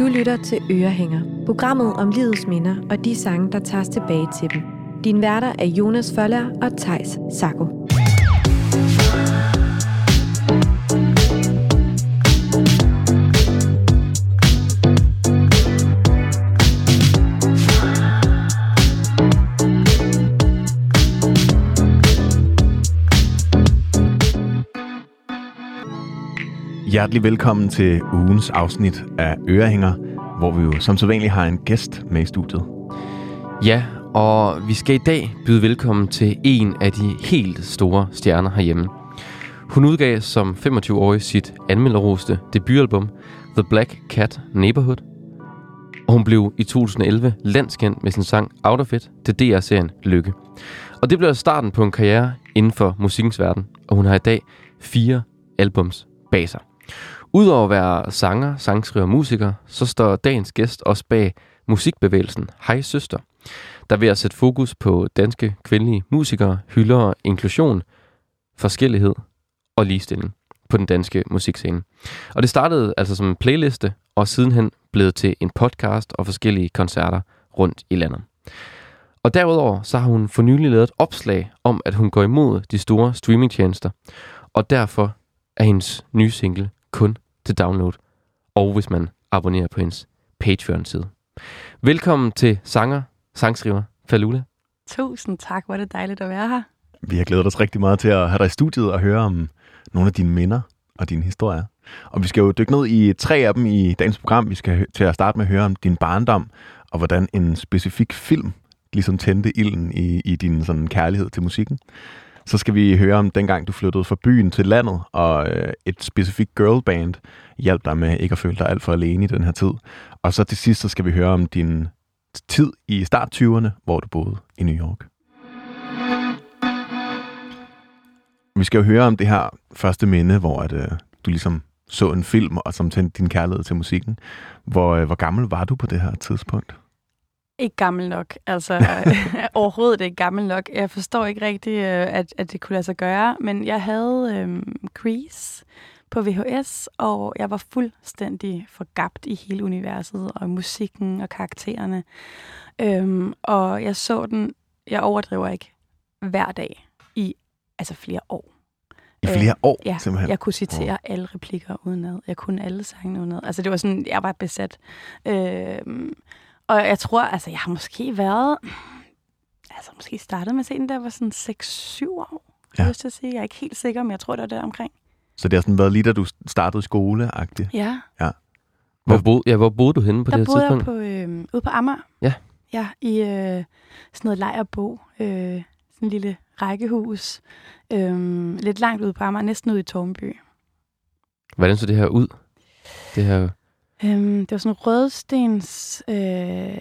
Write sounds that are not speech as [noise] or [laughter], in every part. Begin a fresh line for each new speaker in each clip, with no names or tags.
Du lytter til Ørehænger, programmet om livets minder og de sange, der tages tilbage til dem. Din værter er Jonas Føller og Tejs Sako.
Hjertelig velkommen til ugens afsnit af Ørehænger, hvor vi jo som sædvanligt har en gæst med i studiet.
Ja, og vi skal i dag byde velkommen til en af de helt store stjerner herhjemme. Hun udgav som 25-årig sit anmelderoste debutalbum The Black Cat Neighborhood. Og hun blev i 2011 landskendt med sin sang Out of It til DR-serien Lykke. Og det blev starten på en karriere inden for musikkens verden, og hun har i dag fire albums bag sig. Udover at være sanger, sangskriver og musiker, så står dagens gæst også bag musikbevægelsen Hej Søster, der ved at sætte fokus på danske kvindelige musikere, hylder inklusion, forskellighed og ligestilling på den danske musikscene. Og det startede altså som en playliste, og sidenhen blevet til en podcast og forskellige koncerter rundt i landet. Og derudover så har hun for nylig lavet et opslag om, at hun går imod de store streamingtjenester, og derfor er hendes nye single kun til download, og hvis man abonnerer på hendes Patreon-side. Velkommen til sanger, sangskriver Falula.
Tusind tak, hvor er det dejligt at være her.
Vi har glædet os rigtig meget til at have dig i studiet og høre om nogle af dine minder og dine historier. Og vi skal jo dykke ned i tre af dem i dagens program. Vi skal til at starte med at høre om din barndom, og hvordan en specifik film ligesom tændte ilden i, i din sådan kærlighed til musikken. Så skal vi høre om dengang, du flyttede fra byen til landet, og øh, et specifikt girlband hjalp dig med ikke at føle dig alt for alene i den her tid. Og så til sidst, så skal vi høre om din tid i start 20'erne, hvor du boede i New York. Vi skal jo høre om det her første minde, hvor at, øh, du ligesom så en film, og som tændte din kærlighed til musikken. Hvor, øh, hvor gammel var du på det her tidspunkt?
Ikke gammel nok. Altså [laughs] [laughs] overhovedet ikke gammel nok. Jeg forstår ikke rigtigt, øh, at, at det kunne lade sig gøre. Men jeg havde øhm, Grease på VHS, og jeg var fuldstændig forgabt i hele universet, og musikken og karaktererne. Øhm, og jeg så den, jeg overdriver ikke, hver dag i altså flere år.
I flere år,
ja,
simpelthen?
jeg kunne citere oh. alle replikker udenad. Jeg kunne alle sange udenad. Altså det var sådan, jeg var besat. Øhm, og jeg tror, altså, jeg har måske været... Altså, måske startet med at se den, der var sådan 6-7 år. Ja. Jeg, at sige. jeg er ikke helt sikker, men jeg tror, det var der omkring.
Så det har sådan været lige, da du startede skole -agtigt.
Ja.
ja.
Hvor, bo, ja, hvor boede du henne på
der
det
boede
tidspunkt?
Der boede jeg på, øh, ude på Amager.
Ja.
Ja, i øh, sådan noget lejerbo. Øh, sådan en lille rækkehus. Øh, lidt langt ude på Amager, næsten ude i Tornby.
Hvordan så det her ud? Det her
Øhm, det var sådan rødstens, øh,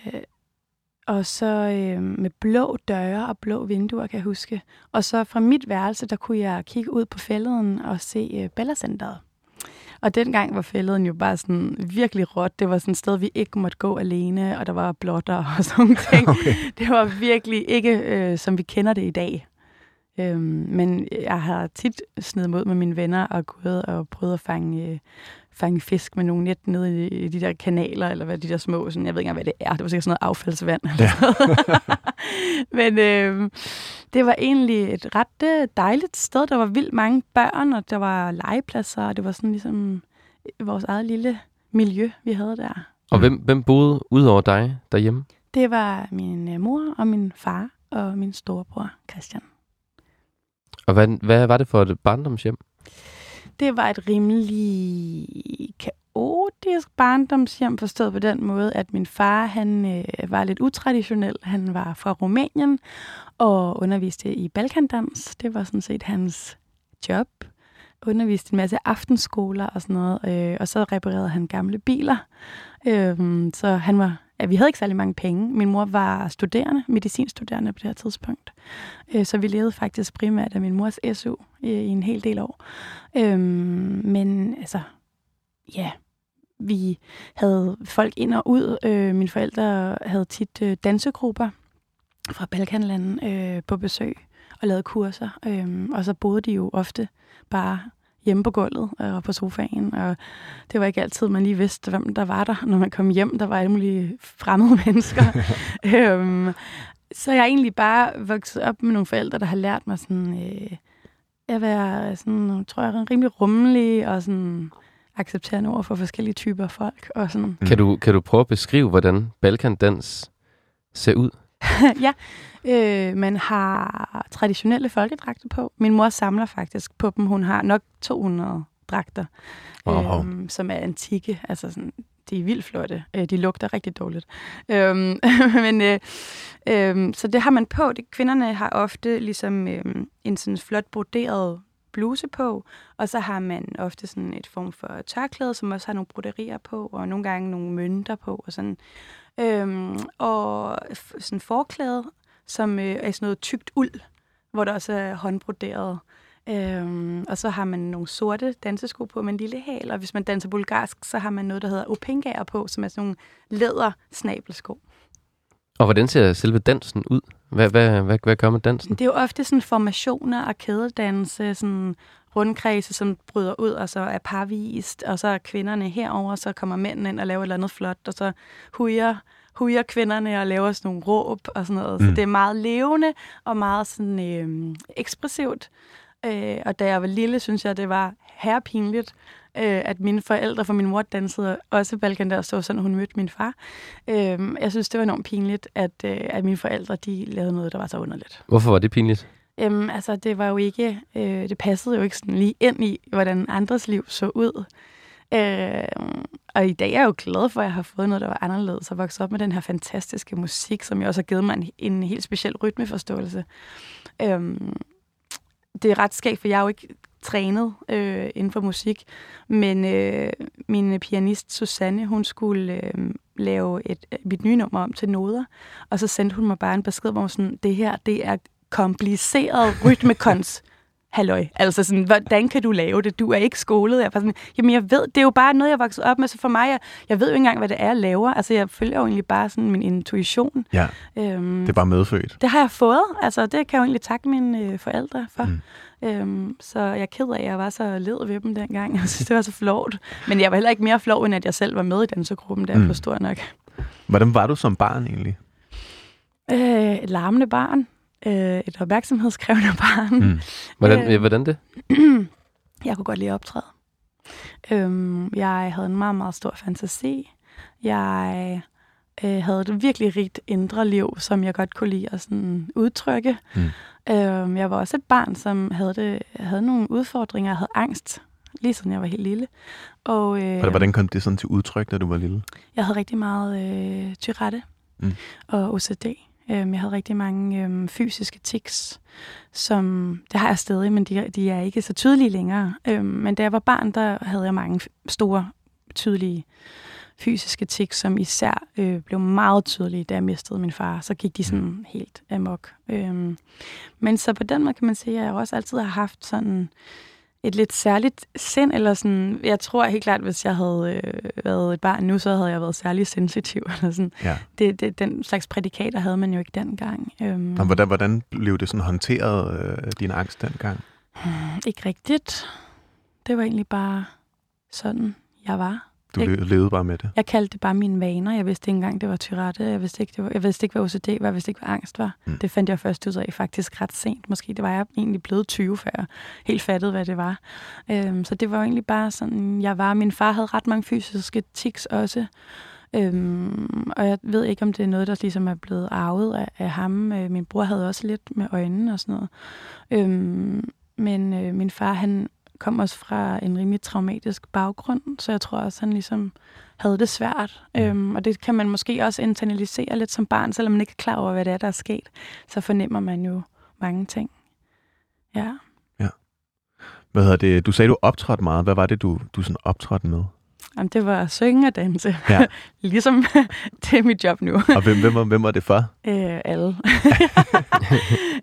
og så øh, med blå døre og blå vinduer, kan jeg huske. Og så fra mit værelse, der kunne jeg kigge ud på fælleden og se øh, Bellacenteret. Og dengang var fælleden jo bare sådan virkelig råt. Det var sådan et sted, vi ikke måtte gå alene, og der var blotter og sådan ting. [laughs] Okay. Det var virkelig ikke, øh, som vi kender det i dag. Øhm, men jeg har tit snedet mod med mine venner og gået og prøvet at fange, øh, fange fisk med nogle net nede i, de der kanaler, eller hvad de der små, sådan, jeg ved ikke engang, hvad det er. Det var sikkert sådan noget affaldsvand. Ja. [laughs] men øh, det var egentlig et ret øh, dejligt sted. Der var vildt mange børn, og der var legepladser, og det var sådan ligesom vores eget lille miljø, vi havde der.
Og hvem, hvem boede udover dig derhjemme?
Det var min øh, mor og min far og min storebror Christian.
Og hvad, hvad var det for et barndomshjem?
Det var et rimelig kaotisk barndomshjem, forstået på den måde, at min far han øh, var lidt utraditionel. Han var fra Rumænien og underviste i balkandans. Det var sådan set hans job. Underviste en masse aftenskoler og sådan noget, øh, og så reparerede han gamle biler. Øh, så han var at vi havde ikke særlig mange penge. Min mor var studerende, medicinstuderende på det her tidspunkt. Øh, så vi levede faktisk primært af min mors SU øh, i en hel del år. Øhm, men altså, ja, vi havde folk ind og ud. Øh, mine forældre havde tit øh, dansegrupper fra Balkanlanden øh, på besøg og lavede kurser. Øhm, og så boede de jo ofte bare hjemme på gulvet og på sofaen, og det var ikke altid, man lige vidste, hvem der var der, når man kom hjem. Der var alle mulige fremmede [laughs] mennesker. [laughs] øhm, så jeg har egentlig bare vokset op med nogle forældre, der har lært mig sådan, øh, at være sådan, tror jeg, rimelig rummelig og sådan accepterende over for forskellige typer folk. Og sådan.
Mm. Kan, du, kan du prøve at beskrive, hvordan Balkandans ser ud? [laughs]
ja, øh, man har traditionelle folkedragter på. Min mor samler faktisk på dem. Hun har nok 200 dragter,
wow.
øh, som er antikke. Altså sådan, de er vildt flotte. Øh, de lugter rigtig dårligt. Øhm, [laughs] men, øh, øh, så det har man på. Det, kvinderne har ofte ligesom øh, en sådan flot broderet bluse på, og så har man ofte sådan et form for tørklæde, som også har nogle broderier på, og nogle gange nogle mønter på, og sådan. Øhm, og sådan forklæde, som øh, er sådan noget tykt uld, hvor der også er håndbroderet. Øhm, og så har man nogle sorte dansesko på med en lille hæl, og hvis man danser bulgarsk, så har man noget, der hedder opingaer på, som er sådan nogle læder snabelsko.
Og hvordan ser selve dansen ud? Hvad, hvad, hvad, hvad gør man dansen?
Det er jo ofte sådan formationer og kædedanse, sådan rundkredse, som bryder ud, og så er parvist, og så er kvinderne herover, så kommer mændene ind og laver et eller andet flot, og så hujer, hujer kvinderne og laver sådan nogle råb og sådan noget. Mm. Så det er meget levende og meget sådan øh, ekspressivt. Øh, og da jeg var lille, synes jeg, det var herrepinligt, øh, at mine forældre, for min mor dansede også Balkan der, så sådan, hun mødte min far. Øh, jeg synes, det var enormt pinligt, at, øh, at mine forældre, de lavede noget, der var så underligt.
Hvorfor var det pinligt?
Øhm, altså, det var jo ikke, øh, det passede jo ikke sådan lige ind i, hvordan andres liv så ud. Øh, og i dag er jeg jo glad for, at jeg har fået noget, der var anderledes, og vokset op med den her fantastiske musik, som jo også har givet mig en, en helt speciel rytmeforståelse. Øh, det er ret skægt, for jeg er jo ikke trænet øh, inden for musik, men øh, min pianist Susanne, hun skulle øh, lave et, mit nye nummer om til noder, og så sendte hun mig bare en besked, hvor hun sådan, det her, det er kompliceret rytmekons. [laughs] Halløj. Altså sådan, hvordan kan du lave det? Du er ikke skolet. Jeg er sådan, jamen jeg ved, det er jo bare noget, jeg vokset op med, så for mig, jeg, jeg ved jo ikke engang, hvad det er, jeg laver. Altså jeg følger jo egentlig bare sådan min intuition.
Ja, øhm, det er bare medfødt.
Det har jeg fået. Altså det kan jeg jo egentlig takke mine øh, forældre for. Mm. Øhm, så jeg er ked af, at jeg var så led ved dem dengang. [laughs] Jeg synes, det var så flot. Men jeg var heller ikke mere flov, end at jeg selv var med i dansegruppen, der mm. blev stor nok.
Hvordan var du som barn egentlig?
Øh, et larmende barn øh, et opmærksomhedskrævende [laughs] barn. Mm.
Hvordan, øh, hvordan det? [clears throat]
jeg kunne godt lide at optræde. Øhm, jeg havde en meget, meget stor fantasi. Jeg øh, havde et virkelig rigt indre liv, som jeg godt kunne lide at sådan udtrykke. Mm. Øhm, jeg var også et barn, som havde, det, havde nogle udfordringer. Jeg havde angst, lige siden jeg var helt lille.
Og, øh, Hvordan kom det sådan til udtryk, da du var lille?
Jeg havde rigtig meget øh, tyrette mm. og OCD. Øhm, jeg havde rigtig mange øhm, fysiske tics, som det har jeg stadig, men de, de er ikke så tydelige længere. Øhm, men da jeg var barn, der havde jeg mange store, tydelige fysiske tics, som især øh, blev meget tydelige, da jeg mistede min far. Så gik de sådan mm. helt amok. Øhm, men så på den måde kan man sige, at jeg også altid har haft sådan et lidt særligt sind, eller sådan, jeg tror helt klart, hvis jeg havde øh, været et barn nu, så havde jeg været særlig sensitiv, [laughs] eller sådan. Ja. Det, det, den slags prædikater havde man jo ikke dengang.
Øhm. Og hvordan, hvordan blev det sådan håndteret, øh, din angst dengang?
Hmm, ikke rigtigt. Det var egentlig bare sådan, jeg var.
Du jeg, levede bare med det?
Jeg kaldte det bare mine vaner. Jeg vidste ikke engang, det var tyrette. Jeg vidste ikke, det var, jeg vidste ikke hvad OCD var. Jeg vidste ikke, hvad angst var. Mm. Det fandt jeg først ud af faktisk ret sent. Måske det var jeg egentlig blevet 20, før jeg helt fattede, hvad det var. Øhm, så det var egentlig bare sådan, jeg var. Min far havde ret mange fysiske tics også. Øhm, og jeg ved ikke, om det er noget, der ligesom er blevet arvet af, af ham. Øh, min bror havde også lidt med øjnene og sådan noget. Øhm, men øh, min far, han kom også fra en rimelig traumatisk baggrund, så jeg tror også, han ligesom havde det svært. Mm. Øhm, og det kan man måske også internalisere lidt som barn, selvom man ikke er klar over, hvad det er, der er sket. Så fornemmer man jo mange ting. Ja.
Ja. Hvad hedder det? Du sagde, du optrådte meget. Hvad var det, du, du sådan optrådte med?
Jamen, det var at synge og danse. Ja. [laughs] ligesom [laughs] det er mit job nu.
og hvem, hvem, var, hvem var det for? [laughs]
Øh, alle.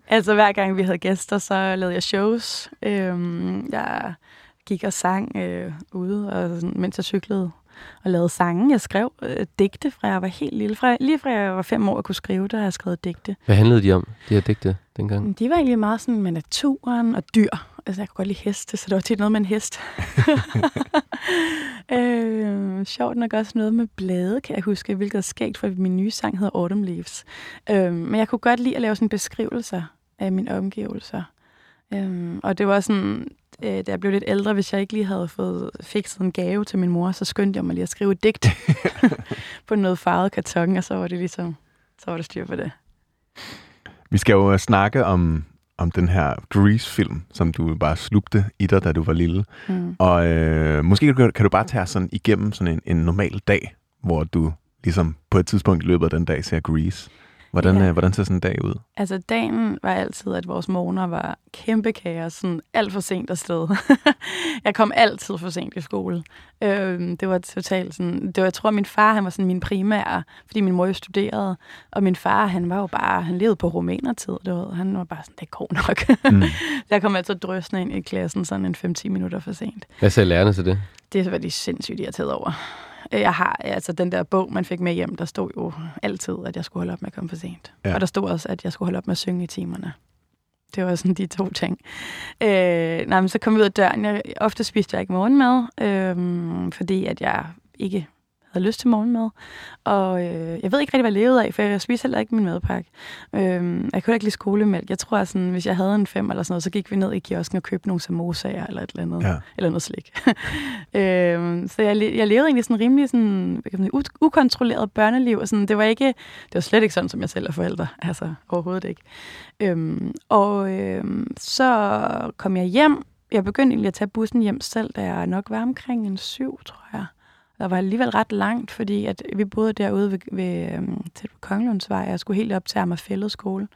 altså hver gang vi havde gæster, så lavede jeg shows. Øhm, jeg gik og sang øh, ude, og mens jeg cyklede og lavede sange. Jeg skrev øh, digte, fra jeg var helt lille. Fra, lige fra jeg var fem år og kunne skrive, der har jeg skrevet digte.
Hvad handlede de om, de her digte dengang?
De var egentlig meget sådan med naturen og dyr. altså jeg kunne godt lide heste, så det var tit noget med en hest. [laughs] øh, sjovt nok også noget med blade, kan jeg huske, hvilket er skægt, for min nye sang hedder Autumn Leaves. Øh, men jeg kunne godt lide at lave sådan beskrivelser af mine omgivelser. Øh, og det var sådan, øh, da jeg blev lidt ældre, hvis jeg ikke lige havde fået fikset en gave til min mor, så skyndte jeg mig lige at skrive et digt [laughs] på noget farvet karton, og så var det ligesom, så var der styr på det.
Vi skal jo snakke om, om den her Grease-film, som du bare slugte i dig, da du var lille. Mm. Og øh, måske kan, kan du bare tage sådan igennem sådan en, en normal dag, hvor du ligesom på et tidspunkt i løbet af den dag ser Grease. Hvordan, ja. øh, hvordan ser sådan en dag ud?
Altså, dagen var altid, at vores morgener var kæmpe kaos, sådan alt for sent afsted. [laughs] jeg kom altid for sent i skole. Øh, det var totalt sådan, det var, jeg tror, min far, han var sådan min primære, fordi min mor jo studerede, og min far, han var jo bare, han levede på rumænertid, det var, han var bare sådan, det går nok. Mm. [laughs] jeg kom altid drøsende ind i klassen sådan en 5-10 minutter for sent.
Hvad sagde lærerne til det?
Det var de sindssygt irriteret over. Jeg har altså den der bog, man fik med hjem, der stod jo altid, at jeg skulle holde op med at komme for sent. Ja. Og der stod også, at jeg skulle holde op med at synge i timerne. Det var sådan de to ting. Øh, nej, men så kom vi ud af døren. Jeg, ofte spiste jeg ikke morgenmad, øh, fordi at jeg ikke havde lyst til morgenmad. Og øh, jeg ved ikke rigtig, hvad jeg levede af, for jeg spiser heller ikke min madpakke. Øh, jeg kunne ikke lide skolemælk. Jeg tror, at sådan, hvis jeg havde en fem eller sådan noget, så gik vi ned i kiosken og købte nogle samosaer eller et eller andet. Ja. Eller noget slik. [laughs] øh, så jeg, jeg levede egentlig sådan rimelig sådan, hvad kan man sige, ukontrolleret børneliv. Og sådan, det var ikke, det var slet ikke sådan, som jeg selv er forældre. Altså, overhovedet ikke. Øh, og øh, så kom jeg hjem. Jeg begyndte egentlig at tage bussen hjem selv, da jeg nok var omkring en syv, tror jeg der var alligevel ret langt, fordi at vi boede derude ved, ved øhm, til Kongelundsvej, og jeg skulle helt op til Amagerfællet skole.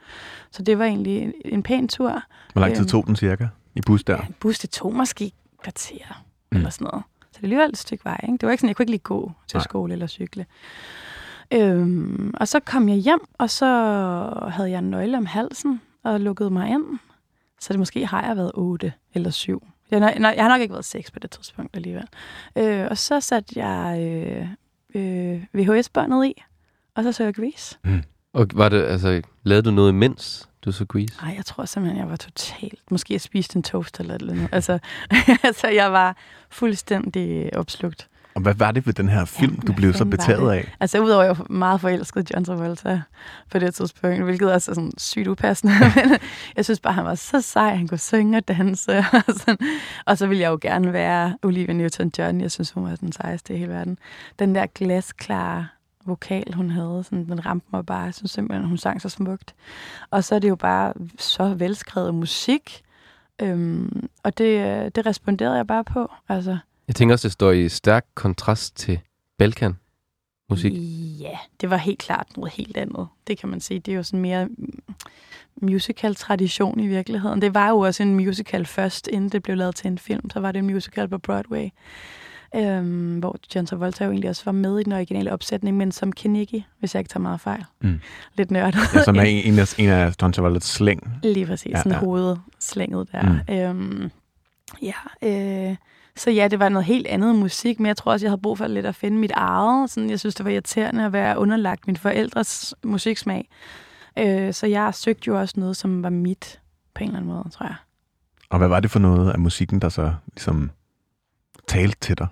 Så det var egentlig en, en pæn tur.
Hvor lang tid øhm, tog den cirka i bus der? Ja,
bus, det tog måske kvarter mm. eller sådan noget. Så det er alligevel et stykke vej. Ikke? Det var ikke sådan, jeg kunne ikke lige gå til Nej. skole eller cykle. Øhm, og så kom jeg hjem, og så havde jeg en nøgle om halsen og lukkede mig ind. Så det måske har jeg været 8 eller 7. Jeg, nej, jeg har nok ikke været seks på det tidspunkt alligevel. Øh, og så satte jeg øh, øh, VHS-båndet i, og så så jeg Grease. Mm.
Og var det, altså, lavede du noget imens, du så Grease?
Nej, jeg tror simpelthen, jeg var totalt... Måske jeg spiste en toast eller noget. altså, [laughs] altså, jeg var fuldstændig opslugt.
Og hvad var det ved den her film, ja, du blev så betaget af?
Altså udover at jeg var meget forelsket John Travolta på det tidspunkt, hvilket også er sådan sygt upassende. [laughs] Men jeg synes bare, han var så sej, han kunne synge og danse. [laughs] Og, sådan. og så ville jeg jo gerne være Olivia Newton-John. Jeg synes, hun var den sejeste i hele verden. Den der glasklare vokal, hun havde, sådan, den ramte mig bare. Jeg synes simpelthen, hun sang så smukt. Og så er det jo bare så velskrevet musik. Øhm, og det, det responderede jeg bare på. Altså,
jeg tænker også, det står i stærk kontrast til Balkan musik.
Ja, det var helt klart noget helt andet. Det kan man sige. Det er jo sådan mere musical-tradition i virkeligheden. Det var jo også en musical først, inden det blev lavet til en film. Så var det en musical på Broadway, øhm, hvor John Travolta jo egentlig også var med i den originale opsætning, men som Kinnicky, hvis jeg ikke tager meget fejl. Mm. Lidt nørdet.
Ja, som er [laughs] en af, en af John Travoltas slæng.
Lige præcis, ja, sådan ja. hovedslænget der. Mm. Øhm, ja, øh, så ja, det var noget helt andet musik, men jeg tror også, jeg havde brug for lidt at finde mit eget. Sådan, jeg synes, det var irriterende at være underlagt min forældres musiksmag. Øh, så jeg søgte jo også noget, som var mit på en eller anden måde, tror jeg.
Og hvad var det for noget af musikken, der så ligesom talte til dig?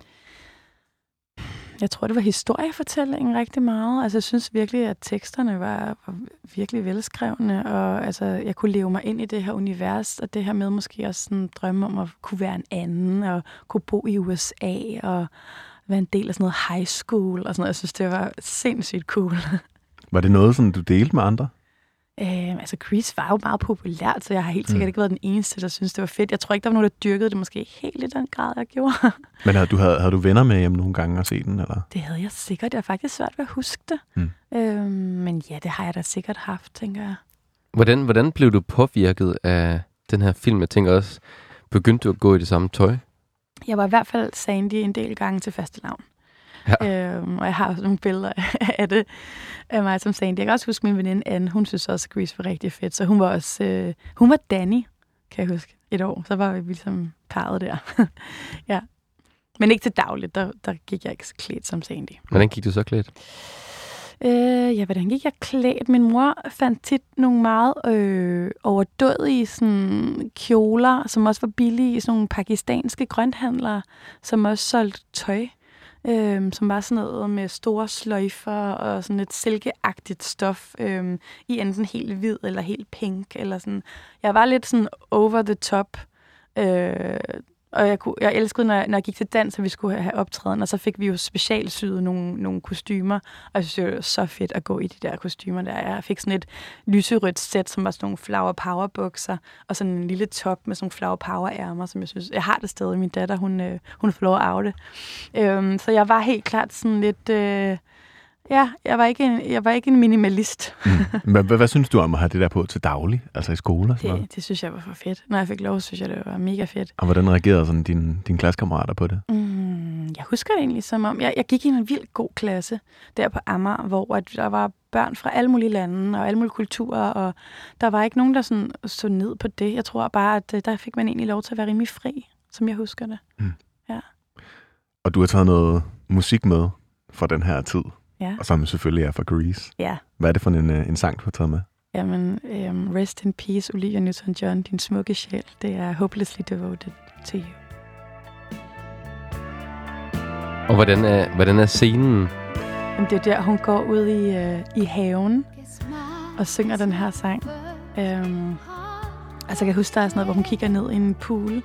Jeg tror, det var historiefortællingen rigtig meget. Altså, jeg synes virkelig, at teksterne var, var virkelig velskrevne, og altså, jeg kunne leve mig ind i det her univers, og det her med måske også sådan drømme om at kunne være en anden, og kunne bo i USA, og være en del af sådan noget high school, og sådan noget. Jeg synes, det var sindssygt cool.
Var det noget, som du delte med andre?
Øh, altså, Grease var jo meget populært, så jeg har helt sikkert mm. ikke været den eneste, der synes det var fedt. Jeg tror ikke, der var nogen, der dyrkede det måske helt i den grad, jeg gjorde. [laughs]
Men havde du, havde, havde du venner med hjem nogle gange og set den? Eller?
Det havde jeg sikkert. Jeg har faktisk svært ved at huske det. Mm. Øh, men ja, det har jeg da sikkert haft, tænker jeg.
Hvordan, hvordan blev du påvirket af den her film? Jeg tænker også, begyndte du at gå i det samme tøj?
Jeg var i hvert fald Sandy en del gange til fastelavn. Ja. Øhm, og jeg har også nogle billeder [laughs] af det, af mig som Sandy. Jeg kan også huske min veninde Anne, hun synes også, at Grease var rigtig fedt. Så hun var også, øh, hun var Danny, kan jeg huske, et år. Så var vi ligesom parret der. [laughs] ja. Men ikke til dagligt, der, der gik jeg ikke så klædt som Sandy.
Hvordan gik du så klædt?
Øh, ja, hvordan gik jeg klædt? Min mor fandt tit nogle meget øh, overdådige sådan, kjoler, som også var billige i sådan nogle pakistanske grønthandlere, som også solgte tøj. Øh, som var sådan noget med store sløjfer og sådan et silkeagtigt stof øh, i enten helt hvid eller helt pink. Eller sådan. Jeg var lidt sådan over the top. Øh, og jeg, kunne, jeg elskede, når jeg, når jeg gik til dans, at vi skulle have optræden, og så fik vi jo specialsyet nogle, nogle kostymer, og jeg synes, det var så fedt at gå i de der kostymer der. Jeg fik sådan et lyserødt sæt, som var sådan nogle flower power bukser, og sådan en lille top med sådan nogle flower power ærmer, som jeg synes, jeg har det stadig. Min datter, hun, øh, hun får lov at arve det. Øhm, så jeg var helt klart sådan lidt... Øh, Ja, jeg var ikke en, jeg var ikke en minimalist.
mm. hvad, hvad, hvad synes du om at have det der på til daglig, altså i skole og sådan noget?
Det, det synes jeg var for fedt. Når jeg fik lov, synes jeg, det var mega fedt.
Og hvordan reagerede sådan dine, dine klassekammerater på det?
Mm, jeg husker det egentlig som om, jeg, jeg gik i en vildt god klasse der på Amager, hvor at der var børn fra alle mulige lande og alle mulige kulturer, og der var ikke nogen, der sådan så ned på det. Jeg tror bare, at øh, der fik man egentlig lov til at være rimelig fri, som jeg husker det. Mm. Ja.
Og du har taget noget musik med fra den her tid?
Ja.
Og som selvfølgelig er fra Grease.
Ja.
Hvad er det for en, øh, en sang, du har taget med?
Jamen, um, Rest in Peace, Olivia Newton-John, din smukke sjæl. Det er Hopelessly Devoted to You.
Og hvordan er, hvordan er scenen?
Jamen, det er der, hun går ud i, uh, i haven og synger den her sang. Um, altså, jeg kan huske, der er sådan noget, hvor hun kigger ned i en pool,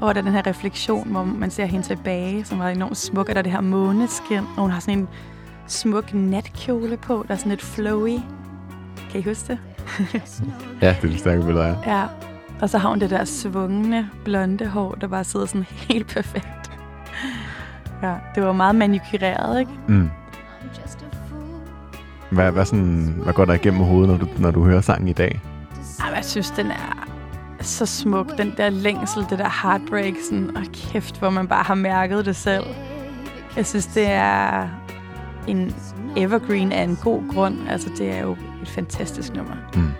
og der er den her refleksion, hvor man ser hende tilbage, som var enormt smuk, og der er det her måneskin, og hun har sådan en smuk natkjole på, der er sådan lidt flowy. Kan I huske det? [laughs]
ja, det er det stærke billede,
ja. Ja, og så har hun det der svungne, blonde hår, der bare sidder sådan [laughs] helt perfekt. Ja, det var meget manikyreret, ikke? Mm.
Hvad, hvad, sådan, hvad går der igennem hovedet, når du, når du hører sangen i dag?
Ej, jeg synes, den er så smuk. Den der længsel, det der heartbreak, sådan, og kæft, hvor man bare har mærket det selv. Jeg synes, det er en evergreen af en god grund. Altså, det er jo et fantastisk nummer. Mm.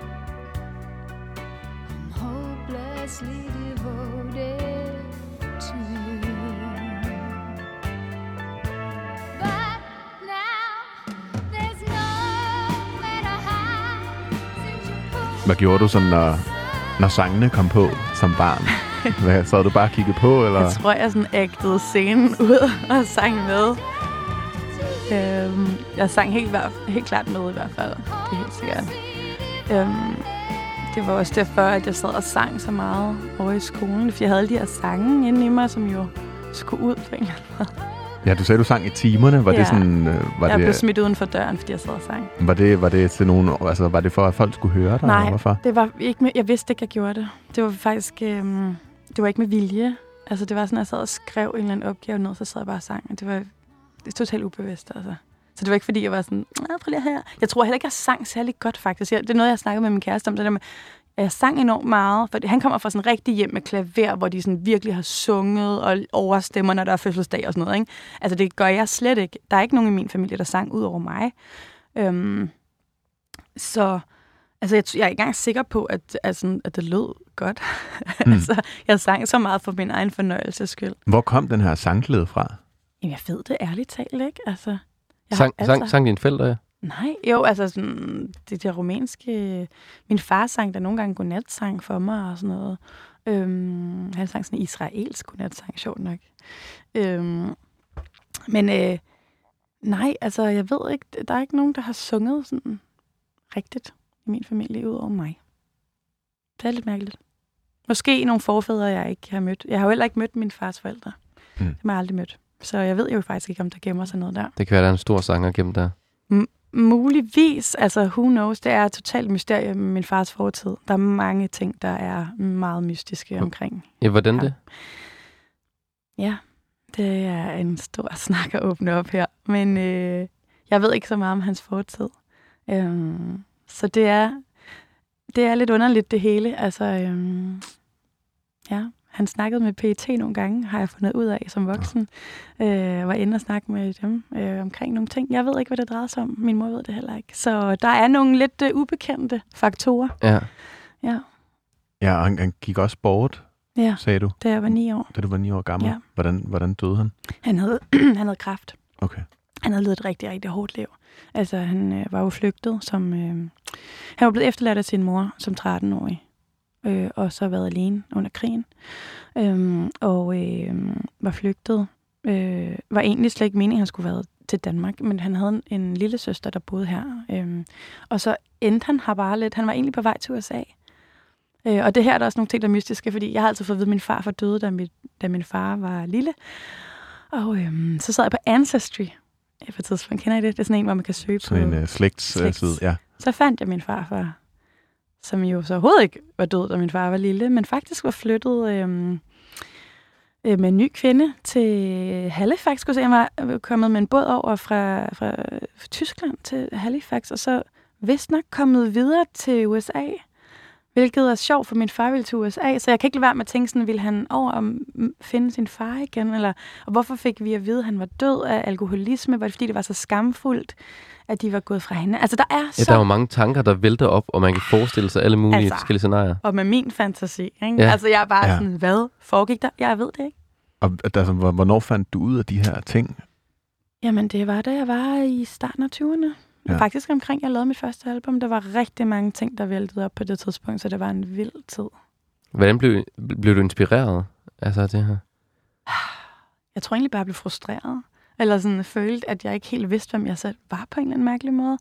Hvad gjorde du sådan, når, når sangene kom på som barn? Hvad, så du bare kigget på, eller?
Jeg tror, jeg sådan ægtede scenen ud og sang med. Øhm, jeg sang helt, helt klart med i hvert fald. Det er helt sikkert. Øhm, det var også derfor, at jeg sad og sang så meget over i skolen. Fordi jeg havde de her sange inde i mig, som jo skulle ud på en eller anden måde.
Ja, du sagde, du sang i timerne. Var ja. det sådan... Øh, var
jeg
det,
blev smidt uden for døren, fordi jeg sad og sang.
Var det, var det til nogen... Altså, var det for, at folk skulle høre dig?
Nej,
hvorfor?
det var ikke jeg vidste ikke, jeg gjorde det. Det var faktisk... Øhm, det var ikke med vilje. Altså, det var sådan, at jeg sad og skrev en eller anden opgave ned, så sad jeg bare og sang. Det var det er totalt ubevidst, altså. Så det var ikke, fordi jeg var sådan, prøv lige her. Jeg tror heller ikke, jeg sang særlig godt, faktisk. det er noget, jeg snakkede med min kæreste om, det der med, jeg sang enormt meget, for han kommer fra sådan rigtig hjem med klaver, hvor de sådan virkelig har sunget og overstemmer, når der er fødselsdag og sådan noget. Ikke? Altså det gør jeg slet ikke. Der er ikke nogen i min familie, der sang ud over mig. Øhm, så altså, jeg, jeg er ikke engang sikker på, at, altså, at det lød godt. [laughs] Mm. altså, jeg sang så meget for min egen fornøjelses skyld.
Hvor kom den her sangglæde fra?
Jamen, jeg ved det ærligt talt ikke. Altså,
jeg sang, altså, sang, sang dine forældre, ja?
Nej, jo, altså sådan, det der rumænske... Min far sang der nogle gange godnatsang for mig og sådan noget. Øhm, han sang sådan en israelsk godnatsang, sjovt nok. Øhm, men øh, nej, altså jeg ved ikke, der er ikke nogen, der har sunget sådan rigtigt i min familie, ud over mig. Det er lidt mærkeligt. Måske nogle forfædre, jeg ikke har mødt. Jeg har jo heller ikke mødt min fars forældre. Mm. Det har jeg aldrig mødt. Så jeg ved jo faktisk ikke, om der gemmer sig noget der.
Det kan være, der er en stor sanger gennem der.
M- muligvis. Altså, who knows? Det er et totalt mysterium med min fars fortid. Der er mange ting, der er meget mystiske omkring.
Ja, hvordan det?
Ja, det er en stor [laughs] snak at åbne op her. Men øh, jeg ved ikke så meget om hans fortid. Øhm, så det er, det er lidt underligt, det hele. Altså, øhm, ja, han snakkede med PET nogle gange, har jeg fundet ud af som voksen. Ja. Øh, var inde og snakke med dem øh, omkring nogle ting. Jeg ved ikke, hvad det drejer sig om. Min mor ved det heller ikke. Så der er nogle lidt øh, ubekendte faktorer.
Ja.
Ja.
Ja, han, han gik også bort, ja, sagde du?
da jeg var ni år.
Da du var ni år gammel.
Ja.
Hvordan, hvordan døde han?
Han havde, [clears throat] han havde kræft.
Okay.
han havde levet et rigtig, rigtig hårdt liv. Altså, han øh, var jo flygtet som... Øh, han var blevet efterladt af sin mor som 13-årig, øh, og så været alene under krigen. Øh, og øh, var flygtet. Øh, var egentlig slet ikke meningen, at han skulle være til Danmark, men han havde en, en lille søster, der boede her. Øh, og så endte han her bare lidt. Han var egentlig på vej til USA. Øh, og det her er der også nogle ting, der er mystiske, fordi jeg har altid fået at vide, at min far var døde, da, mit, da min far var lille. Og øhm, så sad jeg på Ancestry. På tidspunkt kender I det? Det er sådan en, hvor man kan søge
Sådan
på...
en uh, slægtsside,
slægts-
ja.
Så fandt jeg min farfar, som jo så overhovedet ikke var død, da min far var lille, men faktisk var flyttet øhm, øh, med en ny kvinde til Halifax. Skulle jeg var kommet med en båd over fra, fra Tyskland til Halifax, og så vist nok kommet videre til USA. Hvilket er sjovt, for min far ville til USA, så jeg kan ikke lade være med at tænke sådan, ville han over og finde sin far igen? Eller, og hvorfor fik vi at vide, at han var død af alkoholisme? Var det fordi, det var så skamfuldt, at de var gået fra hende? Altså, der er
Ja,
så...
der er jo mange tanker, der vælter op, og man kan forestille sig alle mulige
Altså.
altså. forskellige scenarier.
Og med min fantasi, ikke?
Ja.
Altså, jeg er bare
Ja.
ja. sådan, hvad foregik der? Jeg ved det ikke.
Og altså, hvor- hvornår fandt du ud af de her ting?
Jamen, det var da jeg var i starten af 20'erne.
Ja.
Faktisk omkring, jeg lavede mit første album. Der var rigtig mange ting, der væltede op på det tidspunkt, så det var en vild tid.
Hvordan blev, blev du inspireret altså, af det her?
Jeg tror egentlig bare, jeg blev frustreret. Eller sådan følte, at jeg ikke helt vidste, hvem jeg selv var på en eller anden mærkelig måde.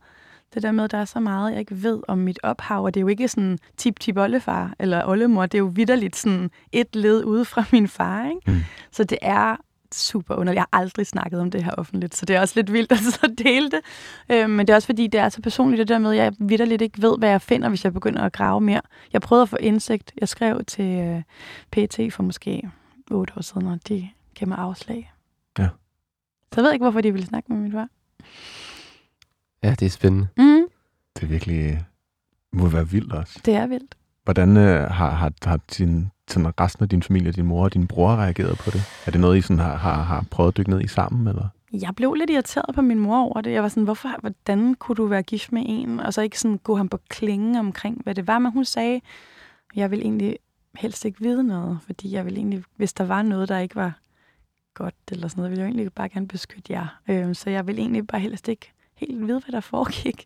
Det der med, at der er så meget, jeg ikke ved om mit ophav, og det er jo ikke sådan tip-tip oldefar eller oldemor, det er jo vidderligt sådan et led ude fra min far, ikke?
Mm.
Så det er super underligt. Jeg har aldrig snakket om det her offentligt, så det er også lidt vildt [laughs] at så dele det. Øh, men det er også fordi, det er så personligt, det der med, at jeg vidderligt ikke ved, hvad jeg finder, hvis jeg begynder at grave mere. Jeg prøvede at få indsigt. Jeg skrev til øh, PT for måske otte år siden, og de gav mig afslag.
Ja.
Så jeg ved ikke, hvorfor de ville snakke med min far.
Ja, det er spændende.
Mm,
Det er virkelig... må være vildt også.
det er vildt.
Hvordan øh, har, har, har din, sådan resten af din familie, din mor og din bror reagerede på det? Er det noget, I sådan har, har, har prøvet at dykke ned i sammen? Eller?
Jeg blev lidt irriteret på min mor over det. Jeg var sådan, hvorfor, hvordan kunne du være gift med en? Og så ikke sådan gå ham på klingen omkring, hvad det var. Men hun sagde, jeg vil egentlig helst ikke vide noget, fordi jeg vil egentlig, hvis der var noget, der ikke var godt eller sådan noget, ville jeg egentlig bare gerne beskytte jer. Øh, så jeg vil egentlig bare helst ikke helt vide, hvad der foregik.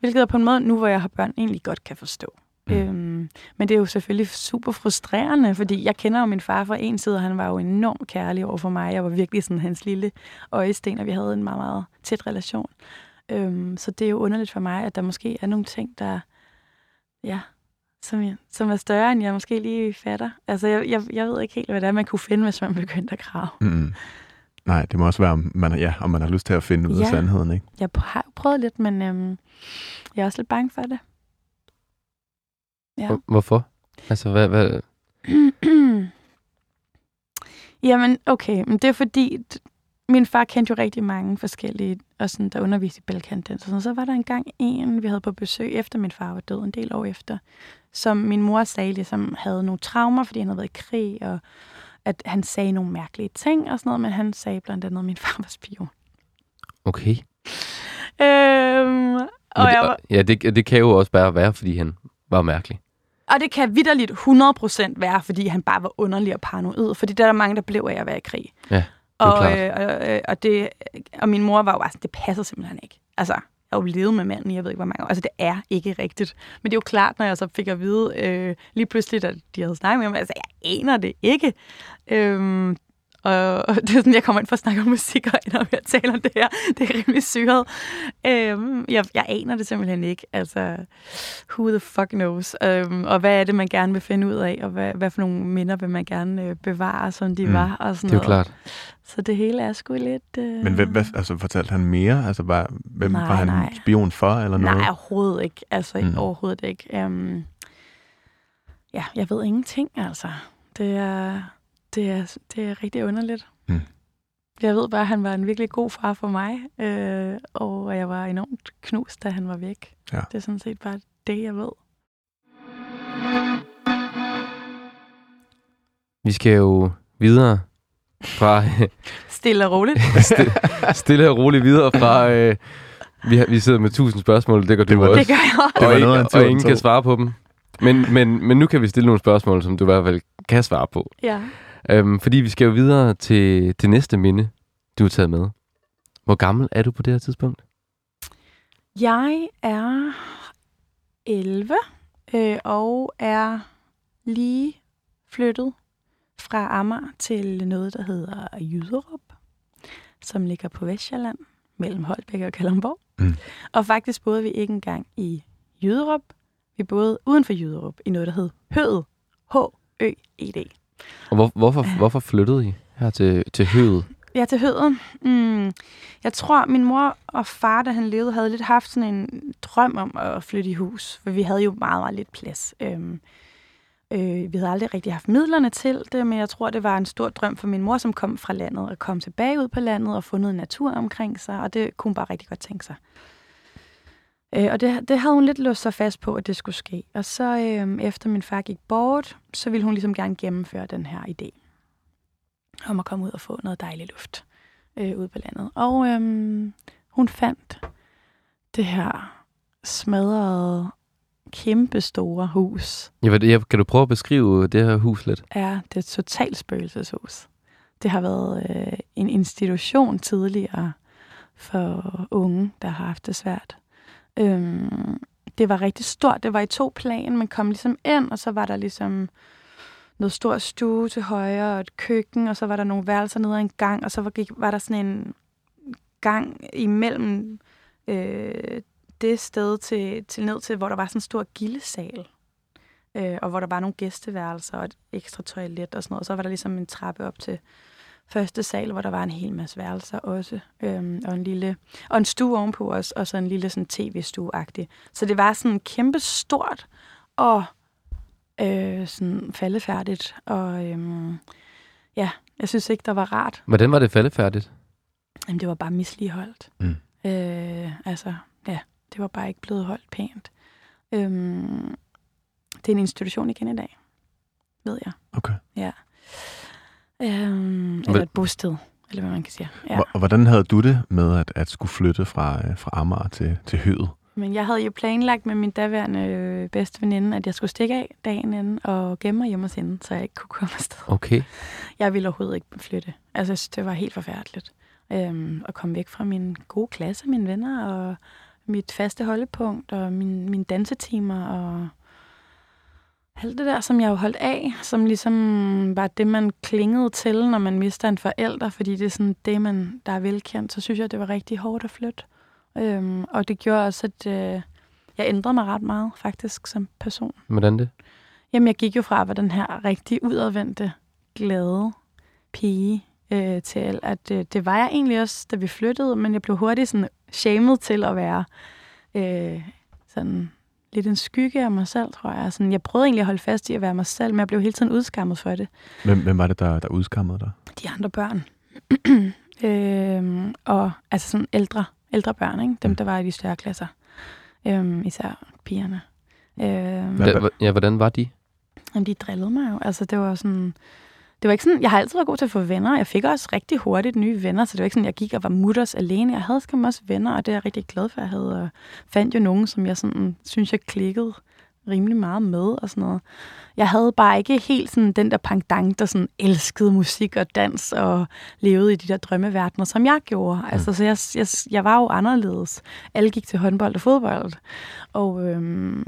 Hvilket er på en måde, nu hvor jeg har børn, egentlig godt kan forstå.
Mm.
Øhm, men det er jo selvfølgelig super frustrerende, fordi jeg kender jo min far fra en side, og han var jo enormt kærlig over for mig. Jeg var virkelig sådan hans lille øjesten, og vi havde en meget, meget tæt relation. Øhm, så det er jo underligt for mig, at der måske er nogle ting, der, ja, som, jeg, som er større, end jeg måske lige fatter. Altså, jeg, jeg, jeg ved ikke helt, hvad det er, man kunne finde, hvis man begyndte at grave.
Mm. Nej, det må også være, om man, ja, om man har lyst til at finde ud af
Ja.
sandheden, ikke?
Jeg har prøvet lidt, men øhm, jeg er også lidt bange for det. Ja.
Hvor- Hvorfor? Altså, hvad, hvad, [clears throat]
Jamen, okay, men det er fordi, min far kendte jo rigtig mange forskellige, og sådan, der underviste i balkandans. Og. Så var der engang en, vi havde på besøg, efter min far var død, en del år efter, som min mor sagde, ligesom havde nogle traumer, fordi han havde været i krig, og at han sagde nogle mærkelige ting og sådan noget, men han sagde blandt andet, at min far var spion.
okay.
Øhm, og, jeg
det,
var,
ja, det, det kan jo også bare være, fordi han var mærkelig.
og det kan vidderligt 100% være, fordi han bare var underlig og paranoid, fordi der er der mange, der blev af at være i krig.
Ja, er
og, øh, og, øh, og, det, og min mor var jo bare sådan, det passer simpelthen ikke. Altså, jeg har jo levet med manden i, jeg ved ikke, hvor mange år. Altså, det er ikke rigtigt. Men det er jo klart, når jeg så fik at vide øh, lige pludselig, at de havde snakket med mig, altså, jeg aner det ikke. Øhm, og og det er sådan, jeg kommer ind for at snakke om musik, og ender med at tale om det her. Det er rimelig syret. Øhm, jeg, jeg aner det simpelthen ikke. Altså, who the fuck knows? Øhm, og hvad er det, man gerne vil finde ud af? Og hvad, hvad for nogle minder vil man gerne øh, bevare, som de
Mm,
var? Og sådan
Det er jo
noget.
klart.
Så det hele er sgu lidt... Øh...
Men hvem, hvad, altså, fortalte han mere? Altså, bare, hvem
Nej,
var han
nej.
spion for, eller noget?
Nej, overhovedet ikke. Altså,
Mm.
mm. overhovedet ikke. Um, ja, jeg ved ingenting, altså. Det er, det er, det er rigtig underligt.
Mm.
Jeg ved bare, at han var en virkelig god far for mig, øh, og jeg var enormt knust, da han var væk.
Ja.
Det er sådan set bare det, jeg ved.
Vi skal jo videre fra [laughs]
Stille og roligt. [laughs]
stille, stille og roligt videre fra... Øh, vi, har, vi sidder med tusind spørgsmål, det gør du
Det var-
også.
det gør jeg også.
Det var
og,
noget
og
den
ingen kan svare på dem. Men, men, men nu kan vi stille nogle spørgsmål, som du i hvert fald kan svare på.
Ja.
Øhm, fordi vi skal jo videre til det næste minde, du har taget med. Hvor gammel er du på det her tidspunkt?
Jeg er 11 øh, og er lige flyttet fra Amager til noget, der hedder Jyderup, som ligger på Vestjylland, mellem Holbæk og Kalundborg.
Mm.
Og faktisk boede vi ikke engang i Jyderup. Vi boede uden for Jyderup i noget, der hed Høet. H-Ø-E-D.
Og hvor, hvorfor, hvorfor flyttede I her til, til høet?
Ja, til Høden. Mm. Jeg tror, min mor og far, da han levede, havde lidt haft sådan en drøm om at flytte i hus. For vi havde jo meget, meget lidt plads. Øhm, øh, vi havde aldrig rigtig haft midlerne til det, men jeg tror, det var en stor drøm for min mor, som kom fra landet, at komme tilbage ud på landet og få noget natur omkring sig, og det kunne hun bare rigtig godt tænke sig. Øh, og det, det havde hun lidt låst sig fast på, at det skulle ske. Og så øh, efter min far gik bort, så ville hun ligesom gerne gennemføre den her idé om at komme ud og få noget dejlig luft øh, ude på landet. Og øh, hun fandt det her smadrede, kæmpe store hus.
Jeg, kan du prøve at beskrive det her hus lidt?
Er det et totalt spøgelseshus. Det har været øh, en institution tidligere for unge, der har haft det svært. Øhm, det var rigtig stort. Det var i to plan. Man kom ligesom ind, og så var der ligesom noget stor stue til højre og et køkken, og så var der nogle værelser nede ad en gang, og så var, gik, var der sådan en gang imellem øh, det sted til, til ned til, hvor der var sådan en stor gildesal, øh, og hvor der var nogle gæsteværelser og et ekstra toilet og sådan noget. Og så var der ligesom en trappe op til første sal, hvor der var en hel masse værelser også, øhm, og en lille og en stue ovenpå os, og så en lille sådan tv-stue-agtig. Så det var sådan kæmpe stort og øh, sådan faldefærdigt, og øhm, ja, jeg synes ikke, der var rart.
Hvordan var det faldefærdigt?
Jamen, det var bare misligeholdt.
Mm.
Øh, altså, ja, det var bare ikke blevet holdt pænt. Øhm, det er en institution igen i dag, ved jeg.
Okay.
Ja. Øhm, eller et bosted, eller hvad man kan sige. Ja.
Og hvordan havde du det med at, at skulle flytte fra, øh, fra Amager til, til Høget?
Men jeg havde jo planlagt med min daværende øh, bedste veninde, at jeg skulle stikke af dagen inden og gemme mig hjemme hos hende, så jeg ikke kunne komme afsted.
Okay.
Jeg ville overhovedet ikke flytte. Altså, jeg synes, det var helt forfærdeligt. Øhm, at komme væk fra min gode klasse, mine venner, og mit faste holdepunkt, og min, mine dansetimer, og alt det der, som jeg har holdt af, som ligesom var det, man klingede til, når man mister en forælder, fordi det er sådan det, man, der er velkendt, så synes jeg, det var rigtig hårdt at flytte. Øhm, og det gjorde også, at øh, jeg ændrede mig ret meget, faktisk, som person.
Hvordan det?
Jamen, jeg gik jo fra at være den her rigtig udadvendte, glade pige øh, til, at øh, det var jeg egentlig også, da vi flyttede, men jeg blev hurtigt sådan shamed til at være øh, sådan lidt en skygge af mig selv, tror jeg. Sådan, jeg prøvede egentlig at holde fast i at være mig selv, men jeg blev hele tiden udskammet for det.
Hvem, hvem var det, der, der udskammede dig?
De andre børn. [clears throat] øhm, og altså sådan ældre, ældre børn, ikke? dem
Mm.
der var i de større klasser. Øhm, især pigerne. Øhm,
Ja, hvordan var de?
Jamen, de drillede mig jo. Altså, det var sådan... Det var ikke sådan, jeg har altid været god til at få venner. Jeg fik også rigtig hurtigt nye venner, så det var ikke sådan, jeg gik og var mutters alene. Jeg havde skam også venner, og det er jeg rigtig glad for, at jeg havde. Og fandt jo nogen, som jeg sådan, synes, jeg klikkede rimelig meget med og sådan noget. Jeg havde bare ikke helt sådan den der pangdang, der sådan elskede musik og dans og levede i de der drømmeverdener, som jeg gjorde. Mm. Altså, så jeg, jeg, jeg var jo anderledes. Alle gik til håndbold og fodbold. Og øhm,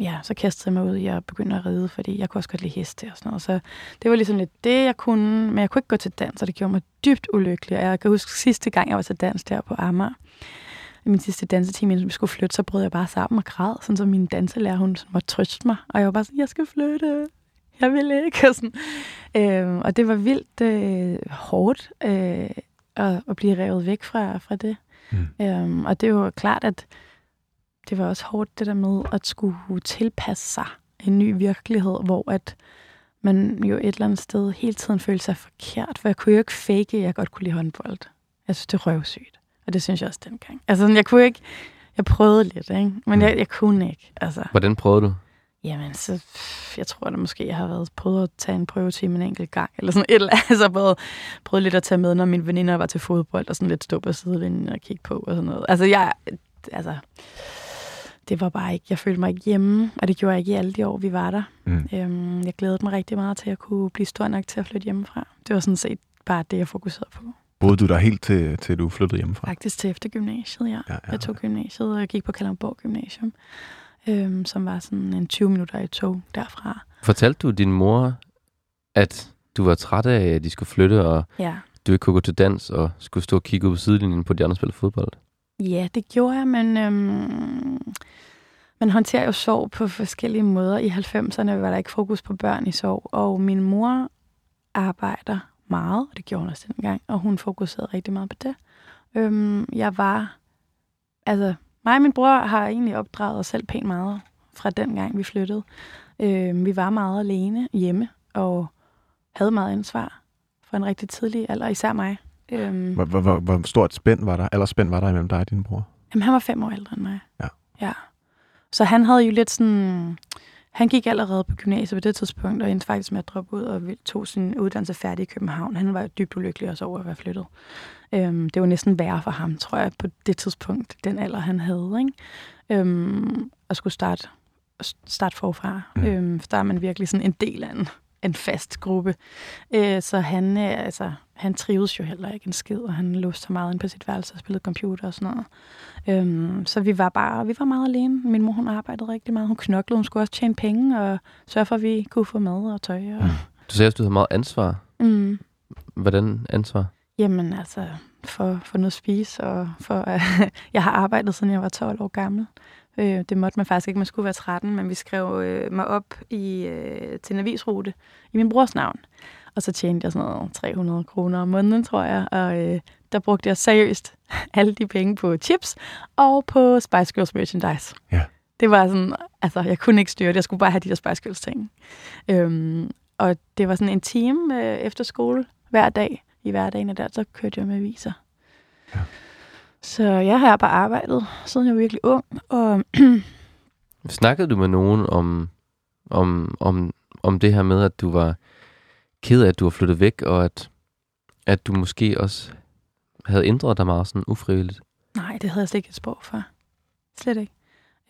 ja, så kastede jeg mig ud i at begynde at ride, fordi jeg kunne også godt lide heste og sådan noget. Så det var ligesom lidt det, jeg kunne, men jeg kunne ikke gå til dans, og det gjorde mig dybt ulykkelig. Og jeg kan huske sidste gang, jeg var til dans der på Amager, i min sidste dansetime, inden vi skulle flytte, så brød jeg bare sammen og græd, sådan så min danselærer, hun sådan måtte trøste mig. Og jeg var bare sådan, jeg skal flytte, jeg vil ikke. [laughs] Og, sådan. Øhm, og det var vildt øh, hårdt øh, at, at blive revet væk fra, fra det.
Mm.
Øhm, og det er jo klart, at det var også hårdt det der med at skulle tilpasse sig en ny virkelighed, hvor at man jo et eller andet sted hele tiden følte sig forkert, for jeg kunne jo ikke fake, at jeg godt kunne lide håndbold. Jeg synes, det er røvsygt. Og det synes jeg også dengang. Altså, jeg kunne ikke... Jeg prøvede lidt, ikke? Men jeg, jeg kunne ikke. Altså,
Hvordan prøvede du?
jamen, så... Jeg tror at måske, jeg har været prøvet at tage en prøvetime en enkelt gang. Eller sådan et eller andet. [laughs] Altså, både prøvet lidt at tage med, når mine veninder var til fodbold, og sådan lidt stå på sidelinjen og kigge på og sådan noget. Altså, jeg... Altså, det var bare ikke... Jeg følte mig ikke hjemme, og det gjorde jeg ikke i alle de år, vi var der.
Mm.
Øhm, jeg glædede mig rigtig meget til at kunne blive stor nok til at flytte hjemmefra. Det var sådan set bare det, jeg fokuserede på.
Boede du der helt til, til du flyttede hjemmefra?
Faktisk til efter gymnasiet, ja.
Ja, ja,
Jeg tog gymnasiet, og jeg gik på Kalundborg Gymnasium, øhm, som var sådan en 20 minutter i tog derfra.
Fortalte du din mor, at du var træt af, at de skulle flytte, og
Ja.
du ikke kunne gå til dans, og skulle stå og kigge ud på sidelinjen på de andre, spiller fodbold?
Ja, det gjorde jeg, men øhm, man håndterer jo sorg på forskellige måder. I 90'erne var der ikke fokus på børn i sorg, og min mor arbejder meget, og det gjorde hun også dengang, og hun fokuserede rigtig meget på det. Øhm, jeg var, altså mig og min bror har egentlig opdraget os selv pænt meget fra den gang, vi flyttede. Øhm, vi var meget alene hjemme, og havde meget ansvar fra en rigtig tidlig alder, især mig. Øhm,
Hvor, hvor, hvor, hvor stort spænd var der, eller spænd var der imellem dig og din bror?
Jamen, han var fem år ældre end mig.
Ja.
Ja. Så han havde jo lidt sådan... Han gik allerede på gymnasiet på det tidspunkt, og endte faktisk med at droppe ud og tog sin uddannelse færdig i København. Han var jo dybt ulykkelig også over at være flyttet. Øhm, det var næsten værre for ham, tror jeg, på det tidspunkt, den alder, han havde. Ikke? Øhm, at skulle starte, starte forfra.
Mm.
Øhm, for der er man virkelig sådan en del af en, en fast gruppe. Øh, så han, øh, altså, han trives jo heller ikke en skid, og han låste sig meget ind på sit værelse og spillede computer og sådan noget. Øhm, så vi var bare, vi var meget alene. Min mor, hun arbejdede rigtig meget. Hun knoklede, hun skulle også tjene penge og sørge for, at vi kunne få mad og tøj. Og,
Du sagde, at du havde meget ansvar.
mm.
Hvordan ansvar?
Jamen altså, for, for noget at spise, og for, uh, [laughs] jeg har arbejdet, siden jeg var 12 år gammel. Øh, det måtte man faktisk ikke, man skulle være 13, men vi skrev øh, mig op i, øh, til en avisrute i min brors navn. Og så tjente jeg sådan noget 300 kroner om måneden, tror jeg, og øh, der brugte jeg seriøst [laughs] alle de penge på chips og på Spice Girls merchandise.
Ja.
Det var sådan, altså jeg kunne ikke styre det, jeg skulle bare have de der Spice Girls ting. Øhm, og det var sådan en time øh, efter skole hver dag, i hverdagen, og der så kørte jeg med aviser.
Ja.
Så jeg har bare arbejdet, siden jeg var virkelig ung, og [clears throat]
Snakkede du med nogen om, om, om, om det her med, at du var ked af, at du var flyttet væk, og at, at du måske også havde ændret dig meget sådan ufrivilligt?
nej, det havde jeg slet ikke et sprog for. Slet ikke.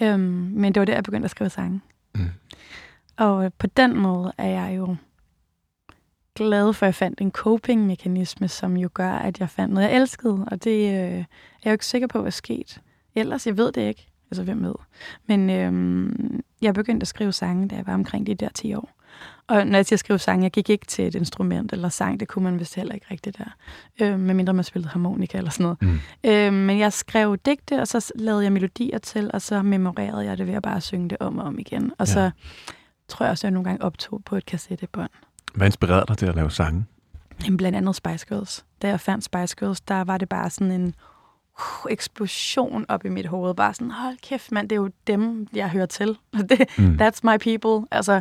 Øhm, men det var der, jeg begyndte at skrive sange.
Mm.
Og på den måde er jeg jo glad for, at jeg fandt en coping-mekanisme, som jo gør, at jeg fandt noget, jeg elskede. Og det øh, er jeg jo ikke sikker på, hvad sket. Ellers, jeg ved det ikke. Altså, hvem ved. Men øhm, jeg begyndte at skrive sange, da jeg var omkring de der 10 år. Og når jeg siger skrive sange, jeg gik ikke til et instrument eller sang, det kunne man vist heller ikke rigtigt der. Øh, medmindre man spillede harmonika eller sådan noget.
Mm.
Øh, men jeg skrev digte, og så lavede jeg melodier til, og så memorerede jeg det ved at bare synge det om og om igen. Og
ja.
så tror jeg også, at jeg nogle gange optog på et kassettebånd.
Hvad inspirerede dig til at lave sange?
Jamen, blandt andet Spice Girls. Da jeg fandt Spice Girls, der var det bare sådan en uh, eksplosion op i mit hoved. Bare sådan, hold kæft mand, det er jo dem, jeg hører til. [laughs] Det,
Mm.
that's my people. Altså,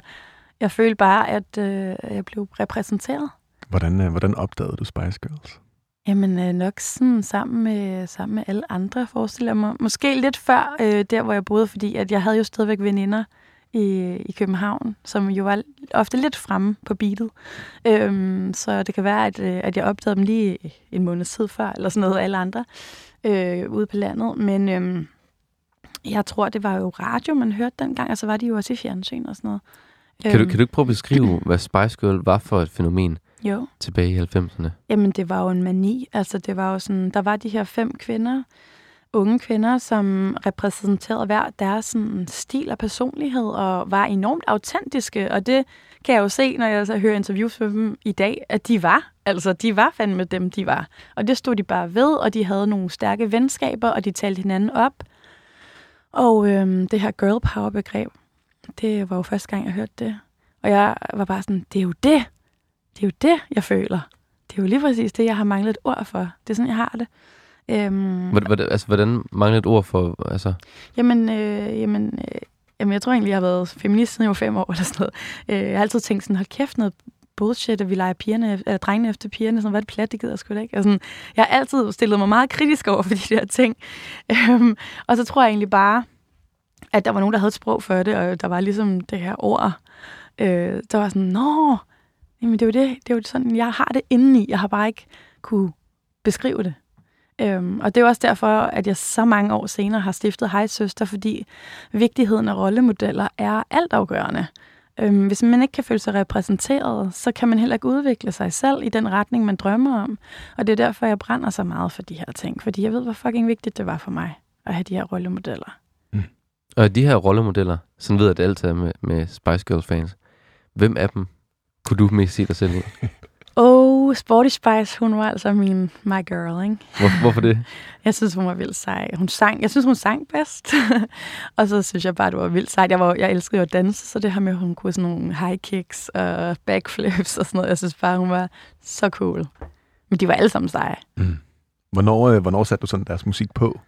jeg følte bare, at øh, jeg blev repræsenteret.
Hvordan, øh, hvordan opdagede du Spice Girls?
Jamen øh, nok sådan sammen med, sammen med alle andre, forestiller jeg mig. Måske lidt før øh, der, hvor jeg boede, fordi at jeg havde jo stadigvæk veninder i, i København, som jo var ofte lidt fremme på beatet. Øhm, så det kan være, at, øh, at jeg opdagede dem lige en måned tid før, eller sådan noget, alle andre øh, ude på landet. Men øhm, jeg tror, det var jo radio, man hørte dengang, og så var de jo også i fjernsyn og sådan noget.
Kan, du,
Øhm,
kan du ikke prøve at beskrive, hvad Spice Girl var for et fænomen
Jo.
tilbage i 90'erne?
Jamen, det var jo en mani. Altså, det var jo sådan, der var de her fem kvinder, unge kvinder, som repræsenterede hver deres sådan, stil og personlighed, og var enormt autentiske, og det kan jeg jo se, når jeg så hører interviews med dem i dag, at de var. Altså, de var fandme dem, de var. Og det stod de bare ved, og de havde nogle stærke venskaber, og de talte hinanden op. Og øhm, det her girl power begreb, det var jo første gang, jeg hørte det. Og jeg var bare sådan, det er jo det. Det er jo det, jeg føler. Det er jo lige præcis det, jeg har manglet et ord for. Det er sådan, jeg har det. Øhm,
Hvordan, altså, hvordan mangler et ord for... Altså,
Jamen, øh, jamen, øh, jamen, jeg tror egentlig, jeg har været feminist siden jeg var fem år eller sådan noget. Øh, jeg har altid tænkt sådan, hold kæft noget bullshit, at vi leger pigerne, øh, drengene efter pigerne, sådan, hvad er det plat, det gider sgu da ikke. Og sådan, jeg har altid stillet mig meget kritisk over for de der ting. Øhm, og så tror jeg egentlig bare, at der var nogen, der havde et sprog for det, og der var ligesom det her ord, øh, der var sådan, nå, jamen det er jo det, det er jo sådan, jeg har det indeni, jeg har bare ikke kunne beskrive det. Øhm, og det er også derfor, at jeg så mange år senere har stiftet Hej Søster, fordi vigtigheden af rollemodeller er altafgørende. øhm, hvis man ikke kan føle sig repræsenteret, så kan man heller ikke udvikle sig selv i den retning, man drømmer om. Og det er derfor, jeg brænder så meget for de her ting, fordi jeg ved, hvor fucking vigtigt det var for mig at have de her rollemodeller.
Og de her rollemodeller, sådan ved jeg, det altid er med, med Spice Girls fans. Hvem af dem kunne du mest se dig selv i? [laughs]
Oh, Sporty Spice, hun var altså min my girl, ikke?
Hvor, hvorfor det? [laughs]
Jeg synes, hun var vildt sej. Hun sang, jeg synes, hun sang bedst. [laughs] og så synes jeg bare, det var vildt sejt. Jeg, var, jeg elskede jo at danse, så det her med, at hun kunne sådan nogle high kicks og backflips og sådan noget. Jeg synes bare, hun var så cool. Men de var alle sammen seje.
Mm. Hvornår, øh, hvornår satte du sådan deres musik på?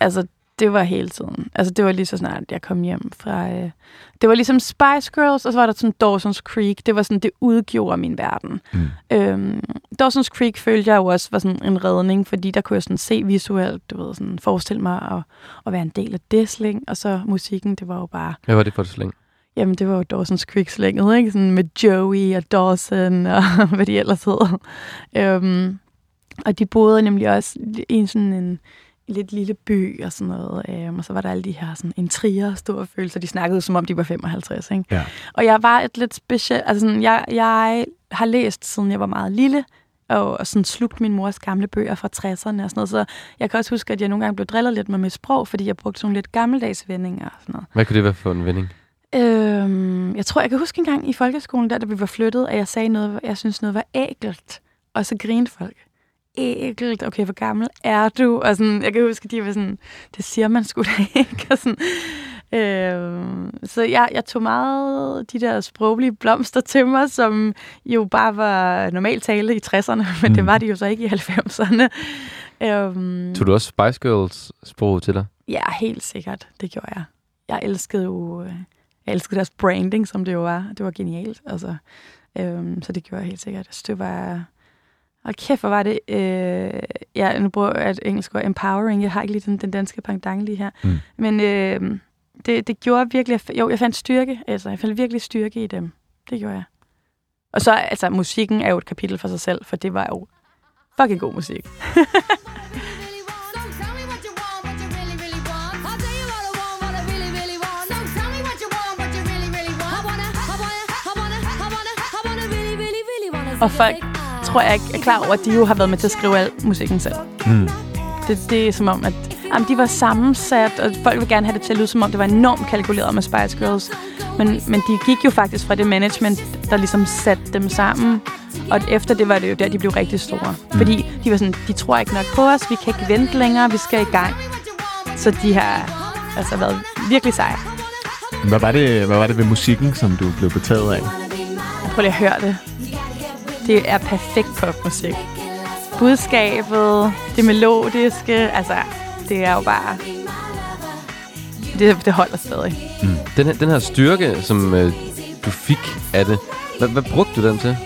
Altså, det var hele tiden. Altså, det var lige så snart, jeg kom hjem fra... Øh, det var ligesom Spice Girls, og så var der sådan Dawson's Creek. Det var sådan, det udgjorde min verden.
Mm.
Øhm, Dawson's Creek følte jeg jo også var sådan en redning, fordi der kunne jeg sådan se visuelt, du ved, sådan forestille mig at, at være en del af det sling, og så musikken, det var jo bare...
Hvad var det for et slæng?
Jamen, det var jo Dawson's Creek-slænget, ikke? Sådan med Joey og Dawson [laughs] og hvad de ellers hed. Øhm, og de boede nemlig også i sådan en lidt lille by og sådan noget. Øhm, og så var der alle de her sådan intriger, store følelser. De snakkede som om, de var 55, ikke?
Ja.
Og jeg var et lidt specielt... Altså, sådan, jeg, jeg har læst, siden jeg var meget lille, og, og sådan slugt min mors gamle bøger fra 60'erne og sådan noget. Så jeg kan også huske, at jeg nogle gange blev drillet lidt med mit sprog, fordi jeg brugte sådan nogle lidt gammeldags vendinger og sådan noget.
Hvad kunne det være for en vending?
Øhm, jeg tror, jeg kan huske en gang i folkeskolen, der, da vi var flyttet, at jeg sagde noget, jeg synes noget var ægelt. Og så grinede folk. Ægelt, okay, hvor gammel er du? Og sådan, jeg kan huske, at de var sådan, det siger man sgu da ikke. [laughs] Og sådan, øhm, så jeg, jeg tog meget de der sproglige blomster til mig, som jo bare var normalt tale i 60'erne, [laughs] men mm. det var de jo så ikke i 90'erne. Øhm,
Tog du også Spice Girls sprog til dig?
Ja, helt sikkert. Det gjorde jeg. Jeg elskede jo øh, jeg elskede deres branding, som det jo var. Det var genialt. Altså, øhm, så det gjorde jeg helt sikkert. Så det var... Og kæft, hvor var det... Øh, ja, nu bruger jeg et engelsk ord, empowering. Jeg har ikke lige den, den danske pendant lige her.
Mm.
Men øh, det, det gjorde virkelig... Jo, jeg fandt styrke. Altså, jeg fandt virkelig styrke i dem. Det gjorde jeg. Og så, altså, musikken er jo et kapitel for sig selv, for det var jo fucking god musik. [laughs] Og folk tror jeg ikke er klar over, at de jo har været med til at skrive al musikken selv.
Mm.
Det, det er som om, at jamen, de var sammensat, og folk vil gerne have det til at lyde, som om det var enormt kalkuleret med Spice Girls. Men, men de gik jo faktisk fra det management, der ligesom satte dem sammen. Og efter det var det jo der, de blev rigtig store. Mm. Fordi de var sådan, de tror ikke nok på os, vi kan ikke vente længere, vi skal i gang. Så de har altså været virkelig seje.
Hvad var, det, hvad var det ved musikken, som du blev betaget af?
Prøv lige at høre det. Det er perfekt popmusik. Budskabet, det melodiske, altså, det er jo bare... Det, det holder stadig.
Mm. Den, her, den her styrke, som øh, du fik af det, hvad, hvad brugte du den til?